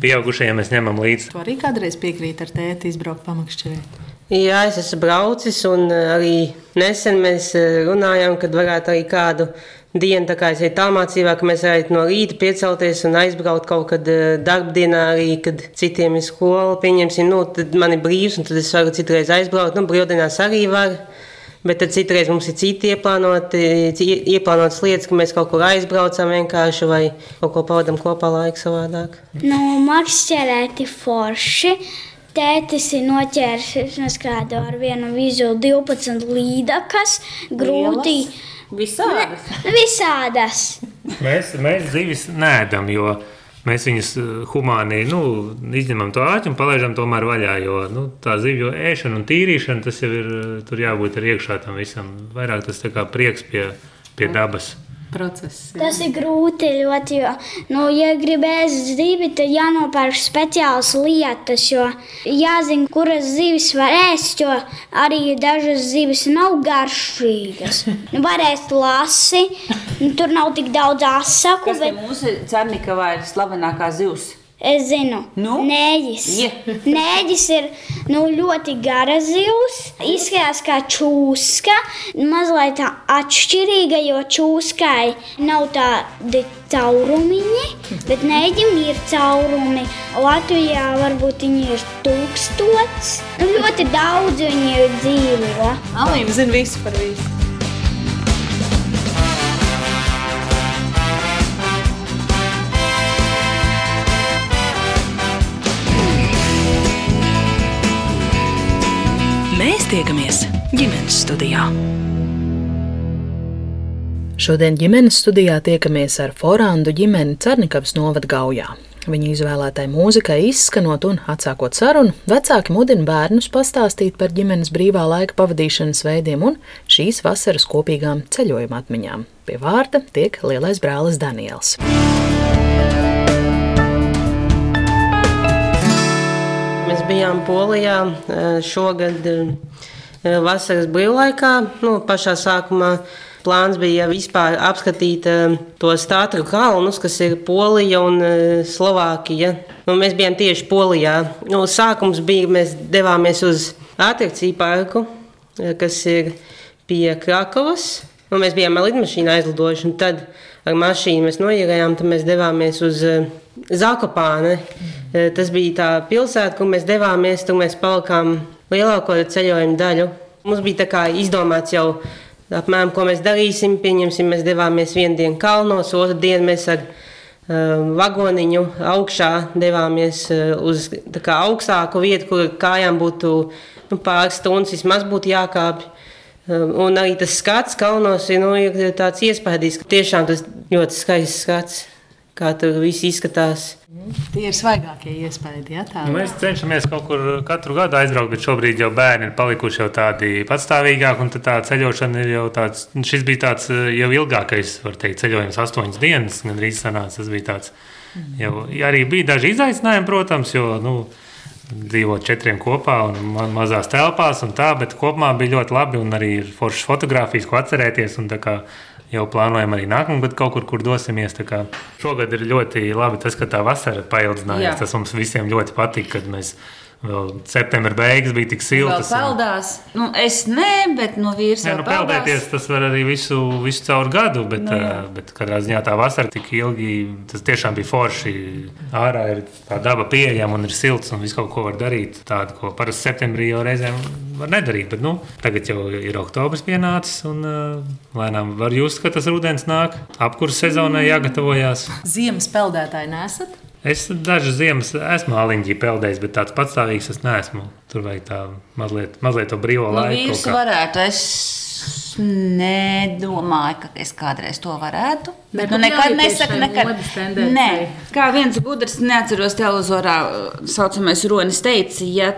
Speaker 3: pieaugušajiem mēs ņemam līdzi.
Speaker 1: Tu arī kādreiz piekrīt ar tēti izbraukt pamakšķerēt.
Speaker 5: Jā, es esmu braucis, un arī nesen mēs runājām, kad varētu arī kādu dienu, tā kā es eju tālmācībā, ka mēs varētu no rīta piecelties un aizbraukt kaut kad darbdienā arī, kad citiem ir skola, pieņemsim, nu, tad man ir brīvs, un tad es varu citreiz aizbraukt, nu, brīvdienās arī varu. Bet tad citreiz mums ir citi ieplānoti, ieplānotas lietas, ka mēs kaut kur aizbraucam vienkārši vai kaut ko pavadām kopā laiku savādāk.
Speaker 6: Nu, makšķerēti forši. Tētis ir noķēris kādu ar vienu vizulu 12 līdakas. Grūti.
Speaker 4: Visādas.
Speaker 6: Visādas.
Speaker 3: Mēs, mēs zivis nēdam, jo mēs viņus eh, humāni nu, izņemam to āķi un palaidām tomēr vaļā. Jo nu, tā zivju ēšana un tīrīšana, tas jau ir tur jābūt ar iekšā tam visam. Vairāk tas kā prieks pie, pie dabas
Speaker 1: process. Jā.
Speaker 6: Tas ir grūti ļoti, jo, nu, ja gribēs zivi, tad jānopērk speciālas lietas, jo jāzina, kuras zivis var ēst, jo arī dažas zivis nav garšīgas. Nu, var ēst lasi, nu, tur nav tik daudz asaku.
Speaker 4: Kas bet... mūsu cernikavā ir slavenākā zivs?
Speaker 6: Es zinu,
Speaker 4: Nu?
Speaker 6: nēģis.
Speaker 4: Je.
Speaker 6: Nēģis ir nu, ļoti gara zivs. Izskatās kā čūska. Mazliet tā atšķirīga, jo čūskai nav tādi caurumiņi, bet nēģim ir caurumi. Latvijā varbūt viņi ir tūkstots. Nu, ļoti daudz viņi dzīvo.
Speaker 1: Alīna zina visu par visu.
Speaker 2: Mēs tiekamies ģimenes studijā. Šodien ģimenes studijā tiekamies ar Forandu ģimeni Cernikavas novada Gaujā. Viņa izvēlētai mūzikai izskanot un atsākot sarunu, vecāki mudina bērnus pastāstīt par ģimenes brīvā laika pavadīšanas veidiem un šīs vasaras kopīgām ceļojuma atmiņām. Pie vārda tiek lielais brālis Daniels.
Speaker 5: Mēs bijām Polijā eh, šogad eh, vasaras brīvlaikā. Nu, pašā sākumā plāns bija vispār apskatīt tos tātru kalnus, kas ir Polija un Slovākija. Nu, mēs bijām tieši Polijā. Nu, sākums bija, mēs devāmies uz atrakciju parku, kas ir pie Krakovas. Nu, mēs bijām ar lidmašīnu aizlidojuši, un tad ar mašīnu mēs noierējām, tad mēs devāmies uz eh, Zakopāni. Eh, Tas bija tā pilsēta, kur mēs devāmies, tur mēs palikām lielāko ceļojumu daļu. Mums bija izdomāts jau apmēram, ko mēs darīsim. Pieņemsim, mēs devāmies vienu dienu kalnos, otru dienu mēs ar um, vagoniņu augšā devāmies uh, uz kā augstāku vietu, kur kājām būtu nu, pāris stundas vismaz būtu jākāpj. Um, Un arī tas skats kalnos nu, ir tāds iespaidīgs, ka tiešām tas ļoti skaists skats, kā tur viss izskatās.
Speaker 1: Tie ir svaigākie iespējas, ja tā
Speaker 3: Nu, mēs cenšamies kaut kur katru gadu aizbraukt, bet šobrīd jau bērni ir palikuši jau tādi patstāvīgāki. un tad Tā ceļošana ir jau tāds, nu, šis bija tāds eh, jau ilgākais, var teikt, ceļojums, astoņas dienas. Gandrīz sanāca, tas bija tāds. Jau, arī bija daži izaicinājumi, protams, jo nu, dzīvot četriem kopā un ma mazās telpās, un tā, bet kopumā bija ļoti labi. Un arī ir foršas fotogrāfijas, ko atcerēties. Un, tā kā, Jau plānojam arī nākamā gada kaut kur, kur dosimies. Šogad ir ļoti labi tas, ka tā vasara paildzinājās.
Speaker 4: Jā.
Speaker 3: Tas mums visiem ļoti patīk, kad mēs vēl septembra beigas bija tik siltas. un-
Speaker 4: peldās. Nu, es ne, bet no vīrs
Speaker 3: Jā,
Speaker 4: jau
Speaker 3: nu, peldēties tas var arī visu, visu caur gadu, bet,
Speaker 4: Nu, jā.
Speaker 3: no, bet katrā ziņā tā vasara tik ilgi, tas tiešām bija forši. Ārā ir tā daba pieejama un ir silts un viss kaut ko var darīt. Tādu, ko parasti septembrī jau reizēm var nedarīt. Bet, nu, tagad jau ir oktobris pienācis un uh, lēnām var just, ka tas rudens nāk. Apkurss sezonai jāgatavojās.
Speaker 1: Ziemas peldētāji nesat?
Speaker 3: Es dažas ziemas esmu aliņģī peldējis, bet tāds patstāvīgs es neesmu. Tur vajag tā mazliet, mazliet to brīvo
Speaker 4: Nu,
Speaker 3: laiku.
Speaker 4: vīrs varētu. Es nedomāju, ka es kādreiz to varētu. Bet nu, nekad nesaku, nekad. Nē, kā viens gudrs, neatceros televizorā, uh, saucamais Ronis teica, ja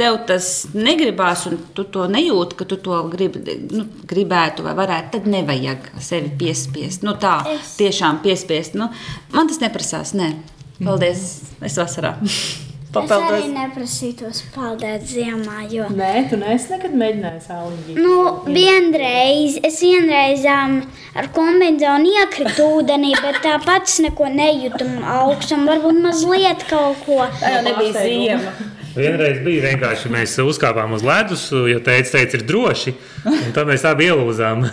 Speaker 4: tev tas negribās, un tu to nejūti, ka tu to grib, nu, gribētu vai varētu, tad nevajag sevi piespiest. Nu, tā
Speaker 6: Es-
Speaker 4: tiešām piespiest. Nu, man tas neprasās. Nē. Paldies. Es vasarā.
Speaker 6: Es arī neprasītos peldēt ziemā, jo
Speaker 1: Nē, tu neesi nekad mēģinājis auliņģi.
Speaker 6: Nu, vienreiz, es vienreiz um, ar kombināciju iekritu ūdenī, bet tāpat es neko nejūtu augstu. Varbūt mazliet kaut ko.
Speaker 4: Tā jau nebija ziema.
Speaker 3: Vienreiz bija vienkārši mēs uzkāpām uz ledus, jo teica, teica, ir droši. Un tad mēs abi ielūzām.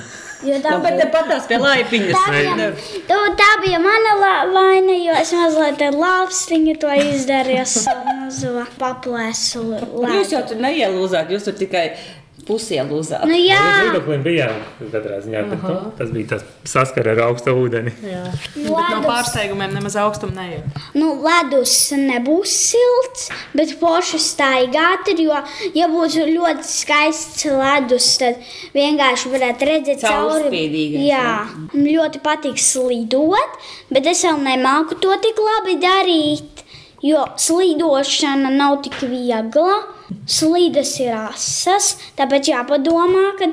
Speaker 4: Nu, bet te patās pie laipiņas.
Speaker 6: tā, bija, tā, tā bija mana la- vaina, jo es mazliet lāpstiņu to izdarīju. Es mazo paplēsu
Speaker 4: Jūs jau tur neielūzāt, jūs tur tikai pusielūzāt.
Speaker 6: Nu jā,
Speaker 3: Līdz ūdeklim bijām katrā ziņā. Bet, nu, tas bija tas saskara ar augstu ūdeni.
Speaker 1: No pārsteigumiem nemaz augstuma neiet.
Speaker 6: nu, ledus nebūs silts, bet forši staigāt ir, jo, ja būtu ļoti skaists ledus, tad vienkārši varētu redzēt cauri. Jā, man ļoti patīk slidot, bet es vēl nemāku to tik labi darīt. Jo slidošana nav tik viegla, slīdes ir asas, tāpēc jāpadomā, ka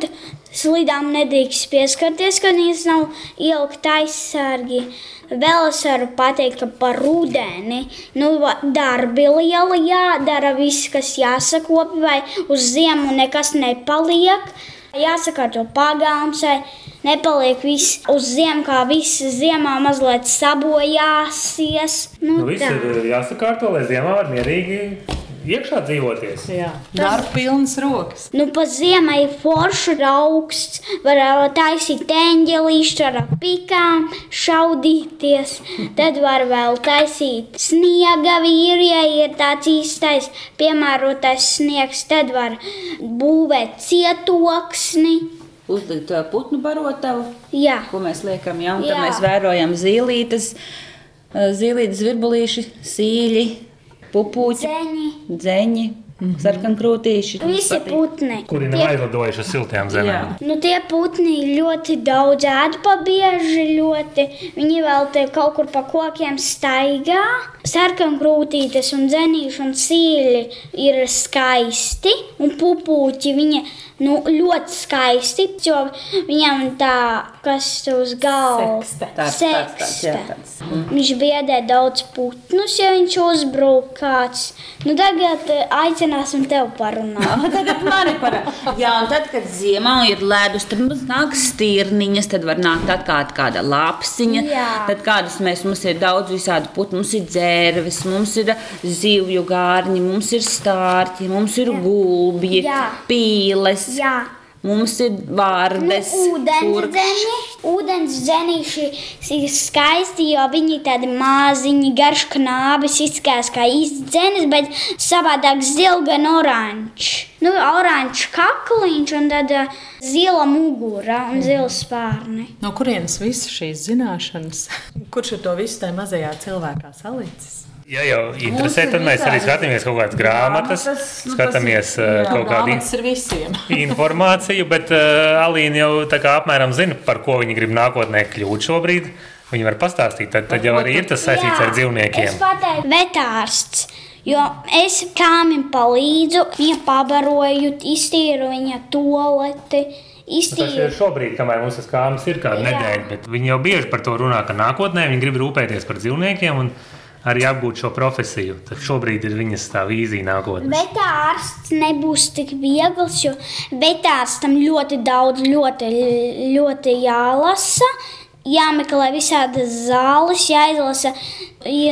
Speaker 6: slīdām nedrīkst pieskarties, kad viņas nav ielikt aizsargi. Vēl es varu pateikt, ka par rudeni nu, darbi lieli jādara, viss, kas jāsakopja, vai uz ziemu nekas nepaliek. Jāsakārto pagalms, vai nepaliek viss uz ziemu, kā viss ziemā mazliet sabojāsies. Nu,
Speaker 3: Nu, viss
Speaker 6: tā.
Speaker 3: ir jāsakārto, lai ziemā var mierīgi iekšā dzīvoties.
Speaker 1: Jā, darba pilnas rokas.
Speaker 6: Nu, pa ziemai ir forši augsts, var taisīt eņģelīšu ar pikām, šaudīties. Tad var vēl taisīt sniega vīri, ja ir tāds īstais, piemērotais sniegs. Tad var būvēt cietoksni.
Speaker 4: Uzlikt uh, putnu barotavu,
Speaker 6: Jā,
Speaker 4: ko mēs liekam, ja, un tad
Speaker 6: Jā.
Speaker 4: mēs vērojam zīlītes, zīlītes virbulīši, sīļi, pupuķi,
Speaker 6: ceņi,
Speaker 4: dzeņi, sarkankrūtīši.
Speaker 6: visi putni.
Speaker 3: Kuri nav aizlidojuši uz siltajām zemēm.
Speaker 6: Nu, tie putni ļoti daudz ēd, pa bieži ļoti. Viņi vēl te kaut kur pa kokiem staigā. Sarkankrūtītes un dzenīši un sīļi ir skaisti. Un pupūķi viņi nu, ļoti skaisti, jo viņam tā, kas uz galva
Speaker 1: Sekste.
Speaker 4: Tāds, tāds, tāds, jā, tāds.
Speaker 6: Viņš biedē daudz putnus, ja viņš uzbrūk kāds. Nu, tagad eh, aicināsim tevi parunāt.
Speaker 4: Tagad mani parāda. Jā, un tad, kad ziemā ir ledus, tad mums nāk stirniņas, tad var nākt atkal kāda lapsiņa.
Speaker 6: Jā.
Speaker 4: Tad kādas mēs, mums ir daudz visādi putnu, mums ir dzērves, mums ir zivju gārņi, mums ir stārķi, mums ir gulbji, pīles.
Speaker 6: Jā.
Speaker 4: Mums ir vārdes,
Speaker 6: Nu, ūdens
Speaker 4: kurkšs.
Speaker 6: dzeni. Ūdens dzenīši ir skaisti, jo viņi tādi maziņi, garš knābis, izskatās kā īsts dzenis, bet savādāk zilga un oranžs. Nu, oranžs kakliņš un tad uh, zila mugura un zila spārni.
Speaker 1: No kurienes visas šīs zināšanas? Kurš ir to visu tajā mazajā cilvēkā salicis?
Speaker 3: Ja jau interesē, tad mēs arī skatāmies kaut kādas grāmatas, skatāmies uh, kaut kādu in-
Speaker 1: Grāmatas ir
Speaker 3: informāciju, bet uh, Alīna jau tā kā apmēram zina, par ko viņa grib nākotnē kļūt šobrīd. Viņa var pastāstīt, tad, tad jau arī ir tas saistīts ar
Speaker 6: Es
Speaker 3: dzīvniekiem.
Speaker 6: pateicu, vetārsts. Jo es kāmim palīdzu, viņa pabaroju, iztīru viņa toleti.
Speaker 3: Tas
Speaker 6: Iztīru.
Speaker 3: ir šobrīd, kamēr mums tas kāms ir kāda
Speaker 6: Jā.
Speaker 3: nedēļa, bet viņi jau bieži par to runā, ka nākotnē viņi grib rūpēties par dzīvniekiem un arī apgūt šo profesiju. Tad šobrīd ir viņas tā vīzija nākotnē.
Speaker 6: Vetārsts nebūs tik viegls, jo vetārstam ļoti daudz, ļoti, ļoti jālasa. Jāmeklē visādas zāles, jāizlasa,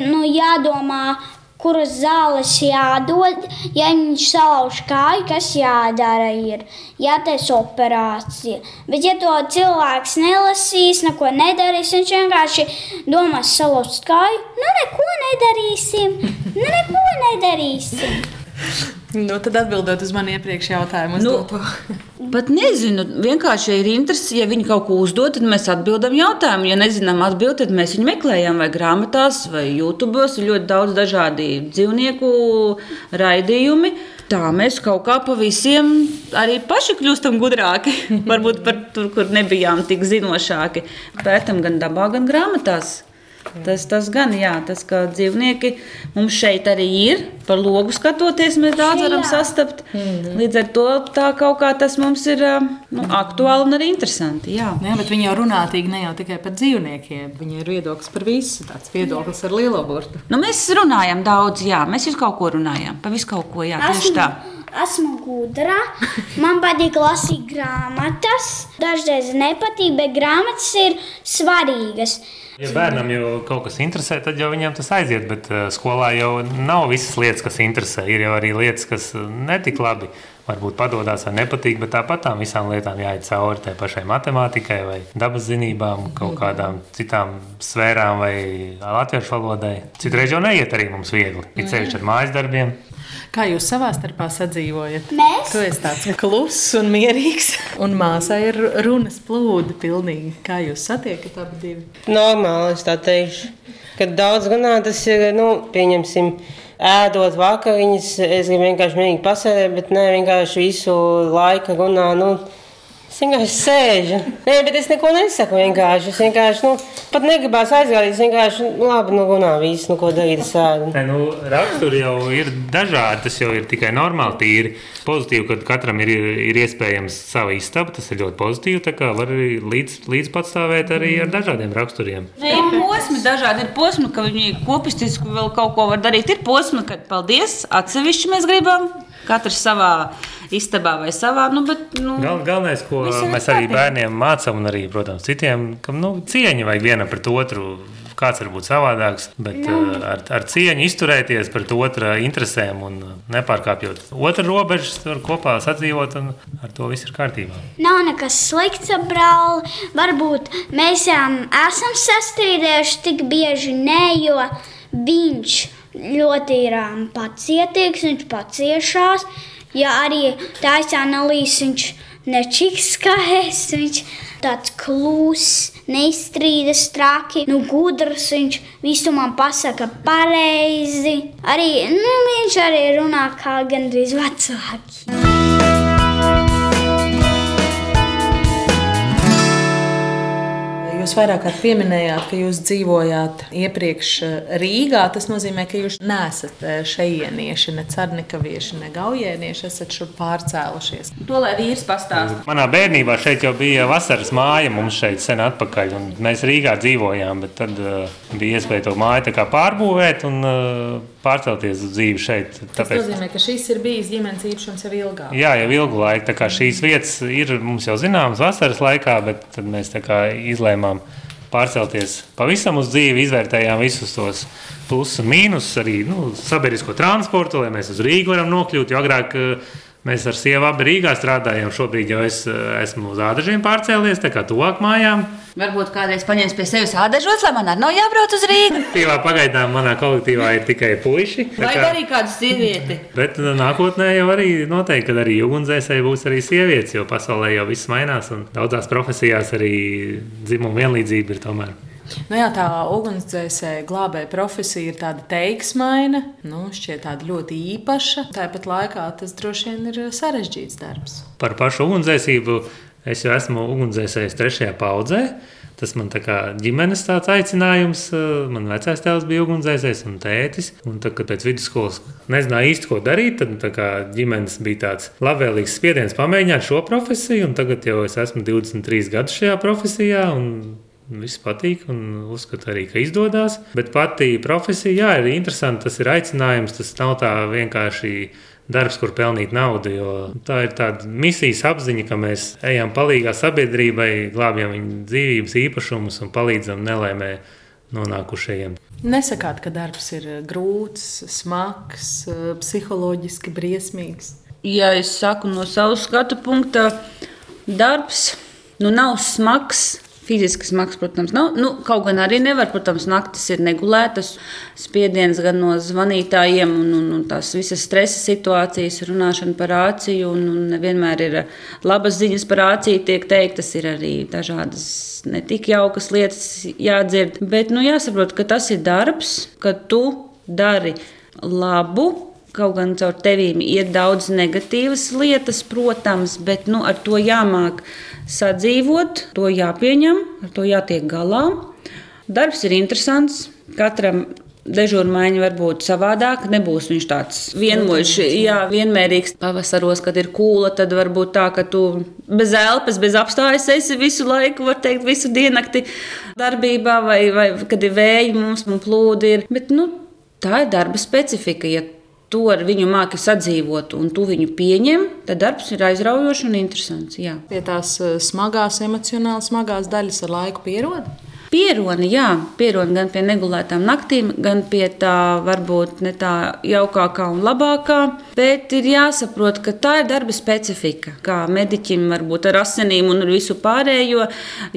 Speaker 6: nu, jādomā, kuras zāles jādod. Ja viņš salauž kāju, kas jādara, ir jātaisa operācija. Bet, ja to cilvēks nelasīs, neko nedarīs, viņš vienkārši domās salauzt kāju, nu neko nedarīsim, nu neko nedarīsim.
Speaker 1: Nu, tad atbildot uz manu iepriekšējo jautājumu,
Speaker 4: Nu,
Speaker 1: nu,
Speaker 4: Pat nezinu, vienkārši ir interesi. Ja viņi kaut ko uzdod, tad mēs atbildam jautājumu. Ja nezinām atbildēt, tad mēs viņu meklējam vai grāmatās, vai YouTube. Ir ļoti daudz dažādu dzīvnieku raidījumi. Tā mēs kaut kā pa visiem arī paši kļūstam gudrāki. Varbūt par tur, kur nebijām tik zinošāki. Pētam gan dabā, gan grāmatās. Tas, tas gan, jā, tas, ka dzīvnieki mums šeit arī ir. Par logu skatoties, mēs daudz varam sastapt. Līdz ar to tā kaut kā tas mums ir nu, aktuāli un arī interesanti. Jā.
Speaker 1: Jā, bet viņi jau runātīgi ne jau tikai par dzīvniekiem. Viņi ir viedoklis par visu. Tāds viedoklis ar lielo burtu.
Speaker 4: Nu, mēs runājam daudz, jā, mēs visu kaut ko runājam. Pa visu kaut ko, jā, tieši tā.
Speaker 6: esmu gudra. Man patīk lasīt grāmatas. Dažreiz nepatīk, bet grāmatas ir svarīgas.
Speaker 3: Ja bērnam jau kaut kas interesē, tad jau viņam tas aiziet. Bet uh, skolā jau nav visas lietas, kas interesē. Ir jau arī lietas, kas netik labi. Varbūt padodas vai nepatīk, bet tāpat tām visām lietām jāiet cauri tai pašai matemātikai, vai dabas zinībām, kaut kādām citām sfērām, vai latviešu valodai. Citreiz jau neiet arī mums viegli, ir ceļš ar mājas darbiem.
Speaker 1: Kā jūs savā starpā sadzīvojat?
Speaker 6: Mēs?
Speaker 1: Tu esi tāds kluss un mierīgs, un māsai ir runas plūdi pilnīgi. Kā jūs satiekat abi divi?
Speaker 5: Normāli, es tā teikšu. Kad daudz runā, tas ir, nu, pieņemsim, ēdot vakariņas, es gribu vienkārši mierīgi pasēdēt, bet ne vienkārši visu laiku runā, nu, Es vienkārši sēžu. Nē, bet es neko nesaku. Vienkārši. Es vienkārši, nu, pat negribās aizgāt. Es vienkārši, nu, labi, nu, runā viss, nu, ko darīt. Es ēdu.
Speaker 3: Nē, nu, raksturi jau ir dažādi. Tas jau ir tikai normāli, tīri pozitīvi, kad katram ir, ir iespējams sava istaba. Tas ir ļoti pozitīvi. Tā kā var arī līdz, līdz patstāvēt arī ar dažādiem raksturiem.
Speaker 4: Ir posmi, dažādi ir posmi, ka viņi kopistiski vēl kaut ko var darīt. Ir posmi, kad paldies, atsevišķi mēs gribam. Katrs savā istabā vai savā. Nu, bet, nu,
Speaker 3: Gal, galvenais, ko
Speaker 4: ir
Speaker 3: mēs arī bērniem mācām, un arī, protams, citiem, ka nu, cieņa vajag vienam pret otru. Kāds var būt savādāks, bet uh, ar, ar cieņu izturēties pret otra interesēm un nepārkāpjot otru robežas, tur kopā sadzīvot, un ar to viss ir kārtībā.
Speaker 6: Nav nekas slikts ar brāli. Varbūt mēs jau esam sastrīdējuši tik bieži, nē, jo viņš ļoti ir um, pacietīgs, viņš paciešās. Ja arī taisā nelīs, viņš nečiks kā es, viņš tāds kluss, neizstrīdas traki, nu gudrs, viņš visu man pasaka pareizi. Arī, nu, viņš arī runā kā gandrīz vecāki.
Speaker 1: Jūs vairāk kārt pieminējāt, ka jūs dzīvojāt iepriekš eh, Rīgā. Tas nozīmē, ka jūs neesat eh, šejienieši, ne carnikavieši, ne gaujienieši. Esat šur pārcēlušies.
Speaker 4: to lai vīrs pastāsta.
Speaker 3: Manā bērnībā šeit jau bija vasaras māja, mums šeit sen atpakaļ. un Mēs Rīgā dzīvojām, bet tad uh, bija iespēja to māju pārbūvēt un uh, pārcelties uz dzīvi šeit.
Speaker 1: Tas nozīmē, ka šis ir bijis ģimenes īpašums jau ilgāk.
Speaker 3: Jā, jau ilgu laiku. Tā kā šīs vietas ir mums jau zināmas vasaras laikā, bet tad mēs izlēmām pārcelties pavisam uz dzīvi, izvērtējām visus tos plusus un mīnusus, arī nu, sabiedrisko transportu, lai mēs uz Rīgu varam nokļūt. Jo agrāk eh, mēs ar sievu abi Rīgā strādājām, šobrīd jau es eh, esmu uz ādažiem pārcēlies, tā kā tuvāk mājām.
Speaker 4: Varbūt kādreiz paņems pie sevis ādažos, lai man arī nav jābrauc uz Rīgā.
Speaker 3: Tīvā pagaidām manā kolektīvā ir tikai puiši.
Speaker 4: Vai
Speaker 3: kā-
Speaker 4: arī kādu sievieti.
Speaker 3: Bet uh, nākotnē jau arī noteikti, kad arī ugunsdzēsēji būs arī sievietes, jo pasaulē jau viss mainās un daudzās profesijās arī dzimuma vienlīdzība ir tomēr.
Speaker 1: Nu jā, tā ugunsdzēsēja glābēja profesija ir tāda teiksmaina, nu, šķiet tāda ļoti īpaša. Tāpat laikā tas droši vien ir sarežģīts darbs.
Speaker 3: Par pašu ugunsdzēsību es jau esmu ugunsdzēsējis trešajā paudzē. Tas man kā ģimenes tāds aicinājums. uh, Man vecais tēvs bija ugunsdzēsējs un tētis. Un tad, kad pēc vidusskolas nezināja īsti, ko darīt, tad tā kā ģimenes bija tāds labvēlīgs spiediens pamēģināt šo profesiju. un Tagad jau es esmu 23 gadus šajā profesijā. Viss patīk, un uzskatu arī, ka izdodas. Bet pati profesija, jā, ir interesanti. Tas ir aicinājums. Tas nav tā vienkārši darbs, kur pelnīt naudu. jo Tā ir tāda misijas apziņa, ka mēs ejam palīdzīgā sabiedrībai, glābjam viņu dzīvības īpašumus un palīdzam nelēmē nonākušajiem.
Speaker 1: Nesakāt, ka darbs ir grūts, smags, psiholoģiski briesmīgs.
Speaker 4: Ja es saku no savas skatu punkta, darbs nu, nav smags. Fiziski smags, protams, nav. Nu, kaut gan arī nevar, protams, naktis ir negulētas. Spiediens gan no zvanītājiem, un, un, un tās visas stresa situācijas, runāšana par āciju. Un, un nevienmēr ir labas ziņas par āciju, tiek teiktas, ir arī dažādas ne tik jaukas lietas jādzird. Bet nu, jāsaprot, ka tas ir darbs, ka tu dari labu. Kaut gan caur tevīm ir daudz negatīvas lietas, protams, bet nu, ar to jāmāk sadzīvot, to jāpieņem, ar to jātiek galā. Darbs ir interesants. Katram dežūrmaiņa var būt savādāka. Nebūs viņš tāds vienmuļš, jā, vienmērīgs. Pavasaros, kad ir kūla, tad var būt tā, ka tu bez elpas, bez apstājas esi visu laiku, var teikt, visu diennakti darbībā, vai, vai kad ir vēji mums un plūdi. Ir. Bet, nu, tā ir darba specifika. Ja tu ar viņu māki sadzīvot un tu viņu pieņem, tad darbs ir aizraujošs un interesants. Jā.
Speaker 1: Pie tās eh, smagās, emocionāli smagās daļas ar laiku pierod.
Speaker 4: Pieroni, jā, pieroni gan pie negulētām naktīm, gan pie tā varbūt ne tā jaukākā un labākā. Bet ir jāsaprot, ka tā ir darba specifika. Kā mediķim, varbūt ar asinīm un ar visu pārējo,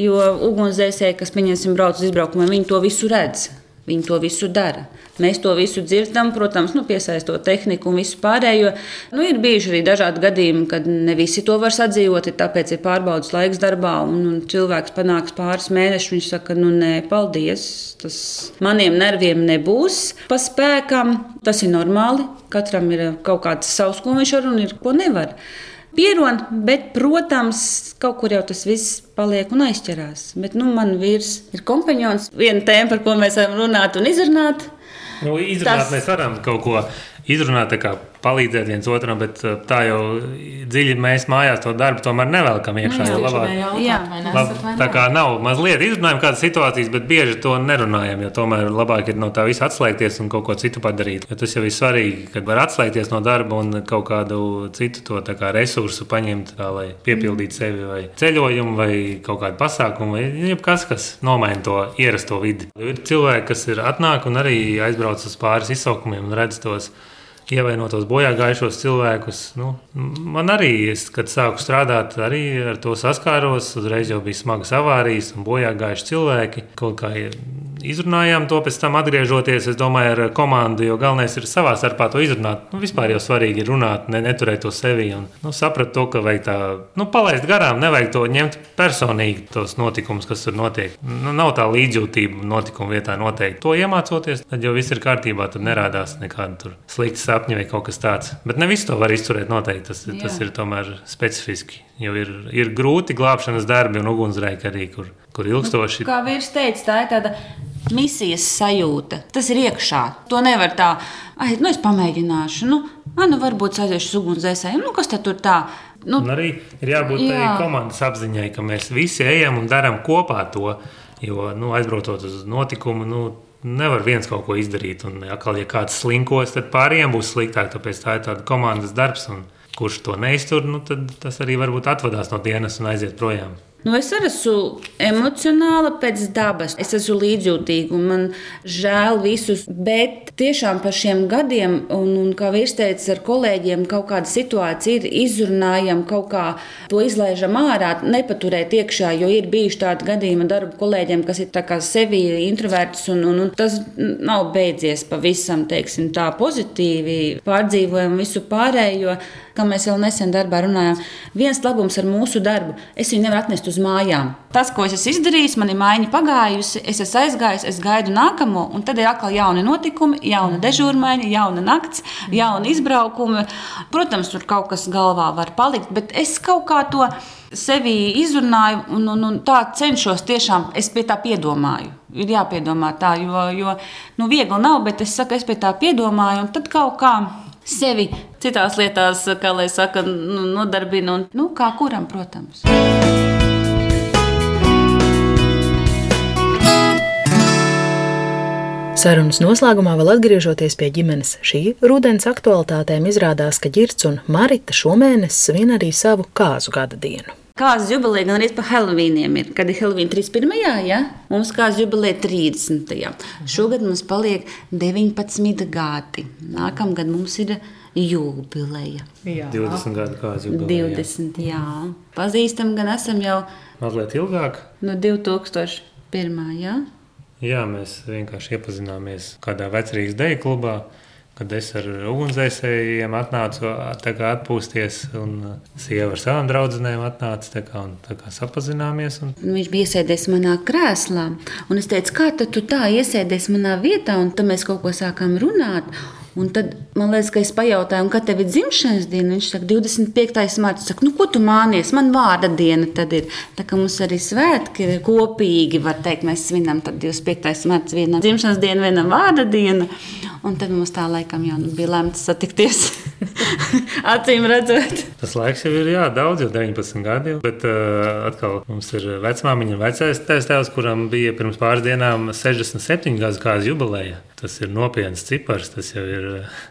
Speaker 4: jo ugunsdzēsēji, kas, pieņemsim, brauc uz izbraukumiem, viņi to visu redz. Viņi to visu dara. Mēs to visu dzirdam, protams, nu, piesaistot tehniku un visu pārējo. Nu, ir bijuši arī dažādi gadījumi, kad ne visi to var sadzīvot, tāpēc ir pārbaudas laiks darbā, un, un cilvēks panāks pāris mēnešus. Viņš saka, nu, nē, paldies, tas maniem nerviem nebūs pa spēkam. Tas ir normāli. Katram ir kaut kāds savs, ko viņš var un ir, ko nevar pierod, bet, protams, kaut kur jau tas viss paliek un aizķerās. Bet nu, man vīrs ir kompanions, viena tēma, par ko mēs varam runāt un izrunāt.
Speaker 3: Nu, izrunāt tas... mēs varam kaut ko izrunāt, kā palīdzēt viens otram, bet uh, tā jau dziļi mēs mājās to darbu tomēr nevelkam iekšā.
Speaker 1: Nu, labāk, jā,
Speaker 3: lab, tā kā nav mazliet izrunājam kādas situācijas, bet bieži to nerunājam, jo tomēr labāk ir no tā visa atslēgties un kaut ko citu padarīt. Jo tas jau ir svarīgi, kad var atslēgties no darba un kaut kādu citu to kā, resursu paņemt, kā, lai piepildītu sevi vai ceļojumu vai kaut kādu pasākumu vai jebkas, kas nomaina to ierasto vidi. Ir cilvēki, kas ir atnāk un arī aizbrauc uz pāris izsaukumiem un redz tos ievainotos bojā gājušos cilvēkus. Nu, man arī, es, kad sāku strādāt, arī ar to saskāros. Uzreiz jau bija smagas avārijas un bojā gājuši cilvēki. Kaut kā izrunājām to pēc tam, atgriežoties, es domāju, ar komandu, jo galvenais ir savā starpā to izrunāt. Nu, vispār jau svarīgi ir runāt, ne, neturēt to sevi. Un, nu, saprat to, ka vajag tā, nu, palaist garām, nevajag to ņemt personīgi, tos notikumus, kas tur notiek. Nu, nav tā līdzjūtība notikuma vietā noteikti. To iemācoties, tad jau viss ir kārtībā, tad nerādās nekāda slikta sapņa vai kaut kas tāds. Bet ne visu to var izturēt noteikti, tas, Jā. tas ir tomēr specifiski. Jo ir, ir grūti glābšanas darbi un ugunsgrēki arī, kur, kur ilgstoši.
Speaker 4: Nu, kā vīrs teica, tā ir tāda misijas sajūta. Tas ir iekšā. To nevar tā, ah, nu es pamēģināšu. Nu, ah, nu varbūt aiziešu uz ugunsdzēsēju. Nu, kas tad tur tā?
Speaker 3: Nu, un arī ir jābūt jā. arī komandas apziņai, ka mēs visi ejam un darām kopā to. Jo nu, aizbraucot uz notikumu, nu, nevar viens kaut ko izdarīt. Un, ja, ja kāds slinkos, tad pārējiem būs sliktāk. Tāpēc tā ir tāda komandas darbs. Un, kurš to neiztur, nu, tad tas arī varbūt atvadās no dienas un aiziet projām.
Speaker 4: Nu, es arī esmu emocionāla pēc dabas. Es esmu līdzjūtīga un man žēl visus. Bet tiešām par šiem gadiem, un, un kā vīrs teica, ar kolēģiem kaut kāda situācija ir izrunājama, kaut kā to izlaižam ārā, nepaturēt iekšā. Jo ir bijuši tādi gadījumi darba kolēģiem, kas ir sevi introverts, un, un, un tas nav beidzies pavisam teiksim, tā pozitīvi. Pārdzīvojam visu pārējo kā mēs vēl nesen darbā runājām, viens labums ar mūsu darbu - es viņu nevaru atnest uz mājām. Tas, ko es esmu izdarījis, man ir maiņa pagājusi, es esmu aizgājis, es gaidu nākamo, un tad ir atkal jauni notikumi, jauna dežūrmaiņa, jauna nakts, jauna izbraukumi. Protams, tur kaut kas galvā var palikt, bet es kaut kā to sevi izrunāju, un, un, un tā cenšos tiešām, es pie tā piedomāju. Ir jāpiedomā tā, jo, jo nu, viegli nav, bet es saku, es pie tā piedomāju, un tad kaut kā sevi citās lietās, kā lai saka, nu, nodarbina. Un, nu, kā kuram, protams.
Speaker 2: Sarunas noslēgumā vēl atgriežoties pie ģimenes šī rudens aktualitātēm, izrādās, ka Girts un Marita šomēnes svin arī savu kāzu gada dienu.
Speaker 4: Kāzas jubileja gan arī pa Helovīniem ir. Kad ir Helovīna 31. Ja? Mums kāzas jubileja 30. Mhm. Šogad mums paliek 19 gadi. Nākamgad mums ir jubileja.
Speaker 3: Jā. 20 gadu kāzas jubileja.
Speaker 4: 20, jā. Pazīstam gan esam jau.
Speaker 3: Mazliet ilgāk.
Speaker 4: No 2001. Jā.
Speaker 3: Jā, mēs vienkārši iepazināmies kādā vecrīgas deju klubā kad es ar ugunsdzēsējiem atnācu atpūsties, un sieva ar savām draudzenēm atnāca kā, un kā sapazināmies. Un...
Speaker 4: Viņš bija iesēdies manā krēslā, un es teicu, kā tu tā iesēdies manā vietā, un tad mēs kaut ko sākām runāt. Un tad man liekas, ka es pajautāju, kad tev ir dzimšanas diena. Viņš saka, 25. marta. Saka, nu, ko tu mānies? Man vārda diena tad ir. Tā kā mums arī svētki ir kopīgi, var teikt, mēs svinam 25. marta vienā dzimšanas dienu, vienā vārda diena. Un tad mums tā laikam jau bija lemts satikties. Acīm redzot,
Speaker 3: Tas laiks jau ir jā, daudz, jau 19 gadi. Jau, bet uh, atkal mums ir vecmāmiņa vecais tēvs, kuram bija pirms pāris dienām 67 gadu kāds jubileja. Tas ir nopietns cipars, tas jau ir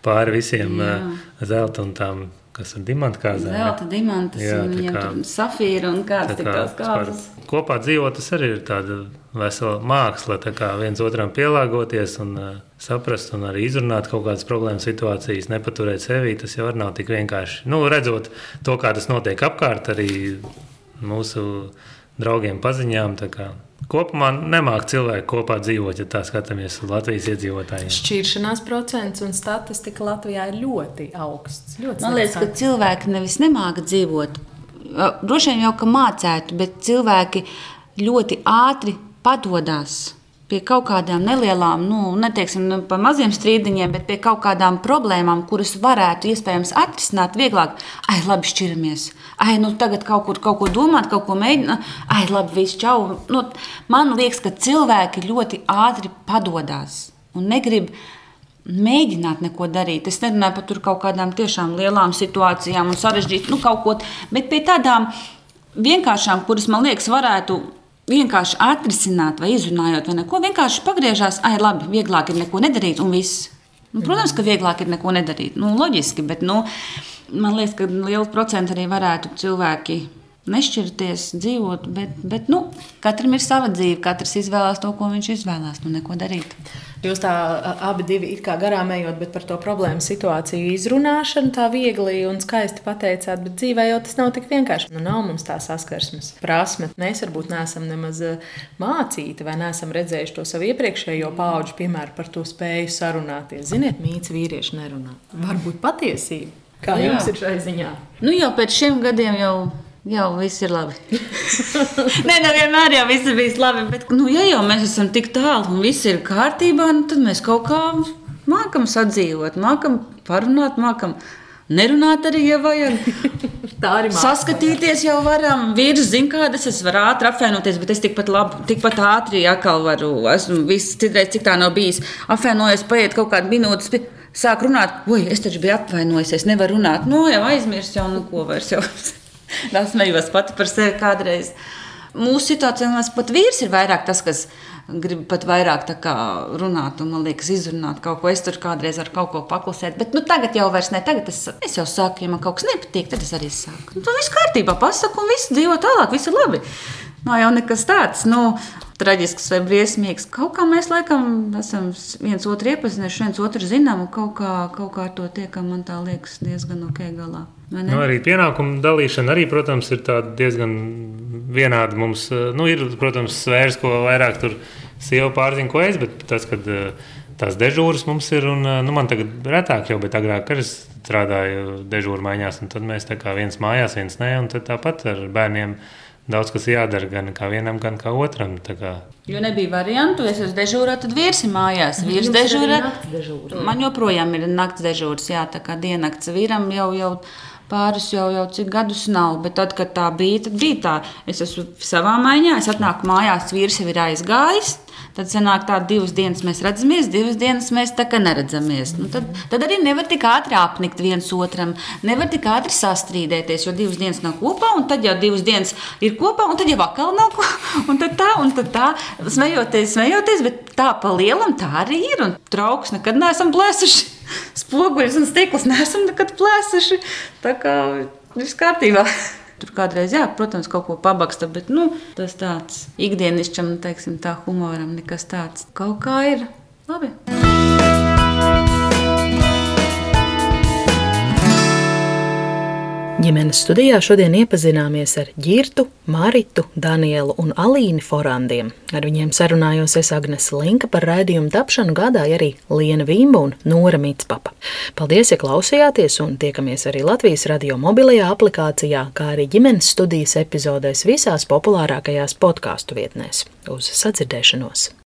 Speaker 3: pāri visiem uh, zelta un tām. Kas ir dimanta kāzā?
Speaker 4: zelta, diamantas,
Speaker 3: Jā,
Speaker 4: un
Speaker 3: kā-
Speaker 4: safīra un kāds
Speaker 3: Tā
Speaker 4: tik
Speaker 3: kā
Speaker 4: kādas.
Speaker 3: vispār Kopā dzīvot, tas arī ir tāda vesela māksla. Tā kā viens otram pielāgoties un uh, saprast, un arī izrunāt kaut kādas problēmas situācijas, nepaturēt sevi. Tas jau nav tik vienkārši. Nu, redzot to, kā tas notiek apkārt, arī mūsu draugiem, paziņām. tā kā Kopumā nemāk cilvēki kopā dzīvot, ja tā skatāmies uz Latvijas iedzīvotājiem.
Speaker 1: Šķiršanās procents un statistika Latvijā ir ļoti augsts. Ļoti
Speaker 4: Man liekas, ka cilvēki nevis nemāca dzīvot. Droši vien jau ka mācētu, bet cilvēki ļoti ātri padodas pie kaut kādām nelielām, nu, neteiksim nu, par maziem strīdiņiem, bet pie kaut kādām problēmām, kuras varētu iespējams atrisināt vieglāk. Ai, labi, šķiramies. Ai, nu tagad kaut kur kaut ko domāt, kaut ko mēģināt. Ai, labi, viss čau. Nu, man liekas, ka cilvēki ļoti ātri padodas un negrib mēģināt neko darīt. Es nerunāju par kaut kādām tiešām lielām situācijām un sarežģītām, nu, kaut ko, bet pie tādām vienkāršām, kuras man liekas, varētu. Vienkārši atrisināt, vai izrunājot, vai neko. Vienkārši pagriežās, ah, labi, vieglāk ir neko nedarīt, un viss. Nu, protams, ka vieglāk ir neko nedarīt. Nu, loģiski, bet nu, man liekas, ka liela procenta arī varētu cilvēki nešķirties, dzīvot. Bet, bet nu, katram ir sava dzīve, katrs izvēlās to, ko viņš izvēlās. Nu, neko darīt.
Speaker 1: Jūs tā abi divi it kā garām ejot, bet par to problēmu situāciju izrunāšanu tā viegli un skaisti pateicāt, bet dzīvē jau tas nav tik vienkārši. Nu, nav mums tā saskarsmes prasme. Mēs varbūt neesam nemaz mācīti vai neesam redzējuši to savu iepriekšējo pauģu piemēru par to spēju sarunāties. Ziniet, mīts vīrieši nerunā. Varbūt patiesība. Kā
Speaker 4: Jā.
Speaker 1: jums ir šai ziņā?
Speaker 4: Nu, jau pēc šiem gadiem jau, jau viss ir labi. Nē, nevienmēr jau viss ir bijis labi. Bet, nu, ja jau mēs esam tik tālu un viss ir kārtībā, nu, tad mēs kaut kā mākam sadzīvot, mākam parunāt, mākam nerunāt arī, ja vajag.
Speaker 1: Tā arī mākslā,
Speaker 4: Saskatīties jau varam. Vīrs zina, kādas es varu ātri apvienoties, bet es tikpat, labi, tikpat ātri atkal varu. Esmu viss citreiz, cik tā nav bijis. Apvienojos, paiet kaut kāda minūtes. pie- Sāk runāt, oi, es taču biju apvainojis, es nevaru runāt. Nu, jau aizmirsu, jau nu ko vairs. Jau. Tā smējos pati par sevi kādreiz. Mūsu situācijā mums pat vīrs ir vairāk tas, kas grib pat vairāk runāt, un man liekas, izrunāt kaut ko. Es tur kādreiz ar kaut ko paklusēt, bet nu, tagad jau vairs ne. Tagad es, es jau saku, ja man kaut kas nepatīk, tad es arī saku. Nu, tad viss kārtībā, pasaku, un viss dzīvo tālāk, viss ir labi. Nav jau nekas tāds. Nu, Traģisks vai briesmīgs. Kaut kā mēs laikam esam viens otru iepazinuši, viens otru zinām, un kaut kā, kaut kā ar to tiekam, man tā liekas, diezgan ok galā.
Speaker 3: Nu, arī pienākumu dalīšana, arī, protams, ir diezgan vienāda. Mums eh, nu, ir, protams, sfēras, ko vairāk tur sieva pārzina, ko es, bet tas, kad eh, tās dežūras mums ir, un eh, nu, man tagad retāk jau, bet agrāk es strādāju dežūru maiņās, un tad mēs tā kā viens mājās, viens nē, un tad tāpat ar bērniem. Daudz kas jādara gan kā vienam, gan kā otram. Tā kā
Speaker 4: Jo nebija variantu, es esmu dežūrā, tad vīrs ir mājās. Vīrs dežūrā. Man joprojām ir naktas dežūras, jā, tā kā diennakts vīram jau, jau pāris jau, jau cik gadus nav. Bet tad, kad tā bija, tad bija tā. Es esmu savā maiņā, es atnāku mājās, vīrs jau ir aizgājis. Tad sanāk tā, divas dienas mēs redzamies, divas dienas mēs tā kā neredzamies. Nu, tad, tad arī nevar tik ātri apnikt viens otram, nevar tik ātri sastrīdēties, jo divas dienas nav kopā, un tad jau divas dienas ir kopā, un tad jau atkal nav kopā. Un tad tā, un tad tā, smejoties, smejoties, bet tā pa lielam tā arī ir. Un trauks nekad neesam plēsuši. Spoguļus un stiklus neesam nekad plēsuši. Tā kā viss kārtībā. Tur kādreiz, jā, protams, kaut ko pabaksta, bet nu, tas tāds ikdienišķam, teiksim, tā humoram nekas tāds. Kaut kā ir labi.
Speaker 2: Ģimenes studijā šodien iepazināmies ar Girtu, Maritu, Danielu un Alīnu Forandiem. Ar viņiem sarunājos es Agnes Linka par raidījumu tapšanu gādāja arī Liena Vīmba un Nora Mitspapa. Paldies, ja klausījāties un tiekamies arī Latvijas radio mobilajā aplikācijā, kā arī ģimenes studijas epizodēs visās populārākajās podkāstu vietnēs. Uz sadzirdēšanos!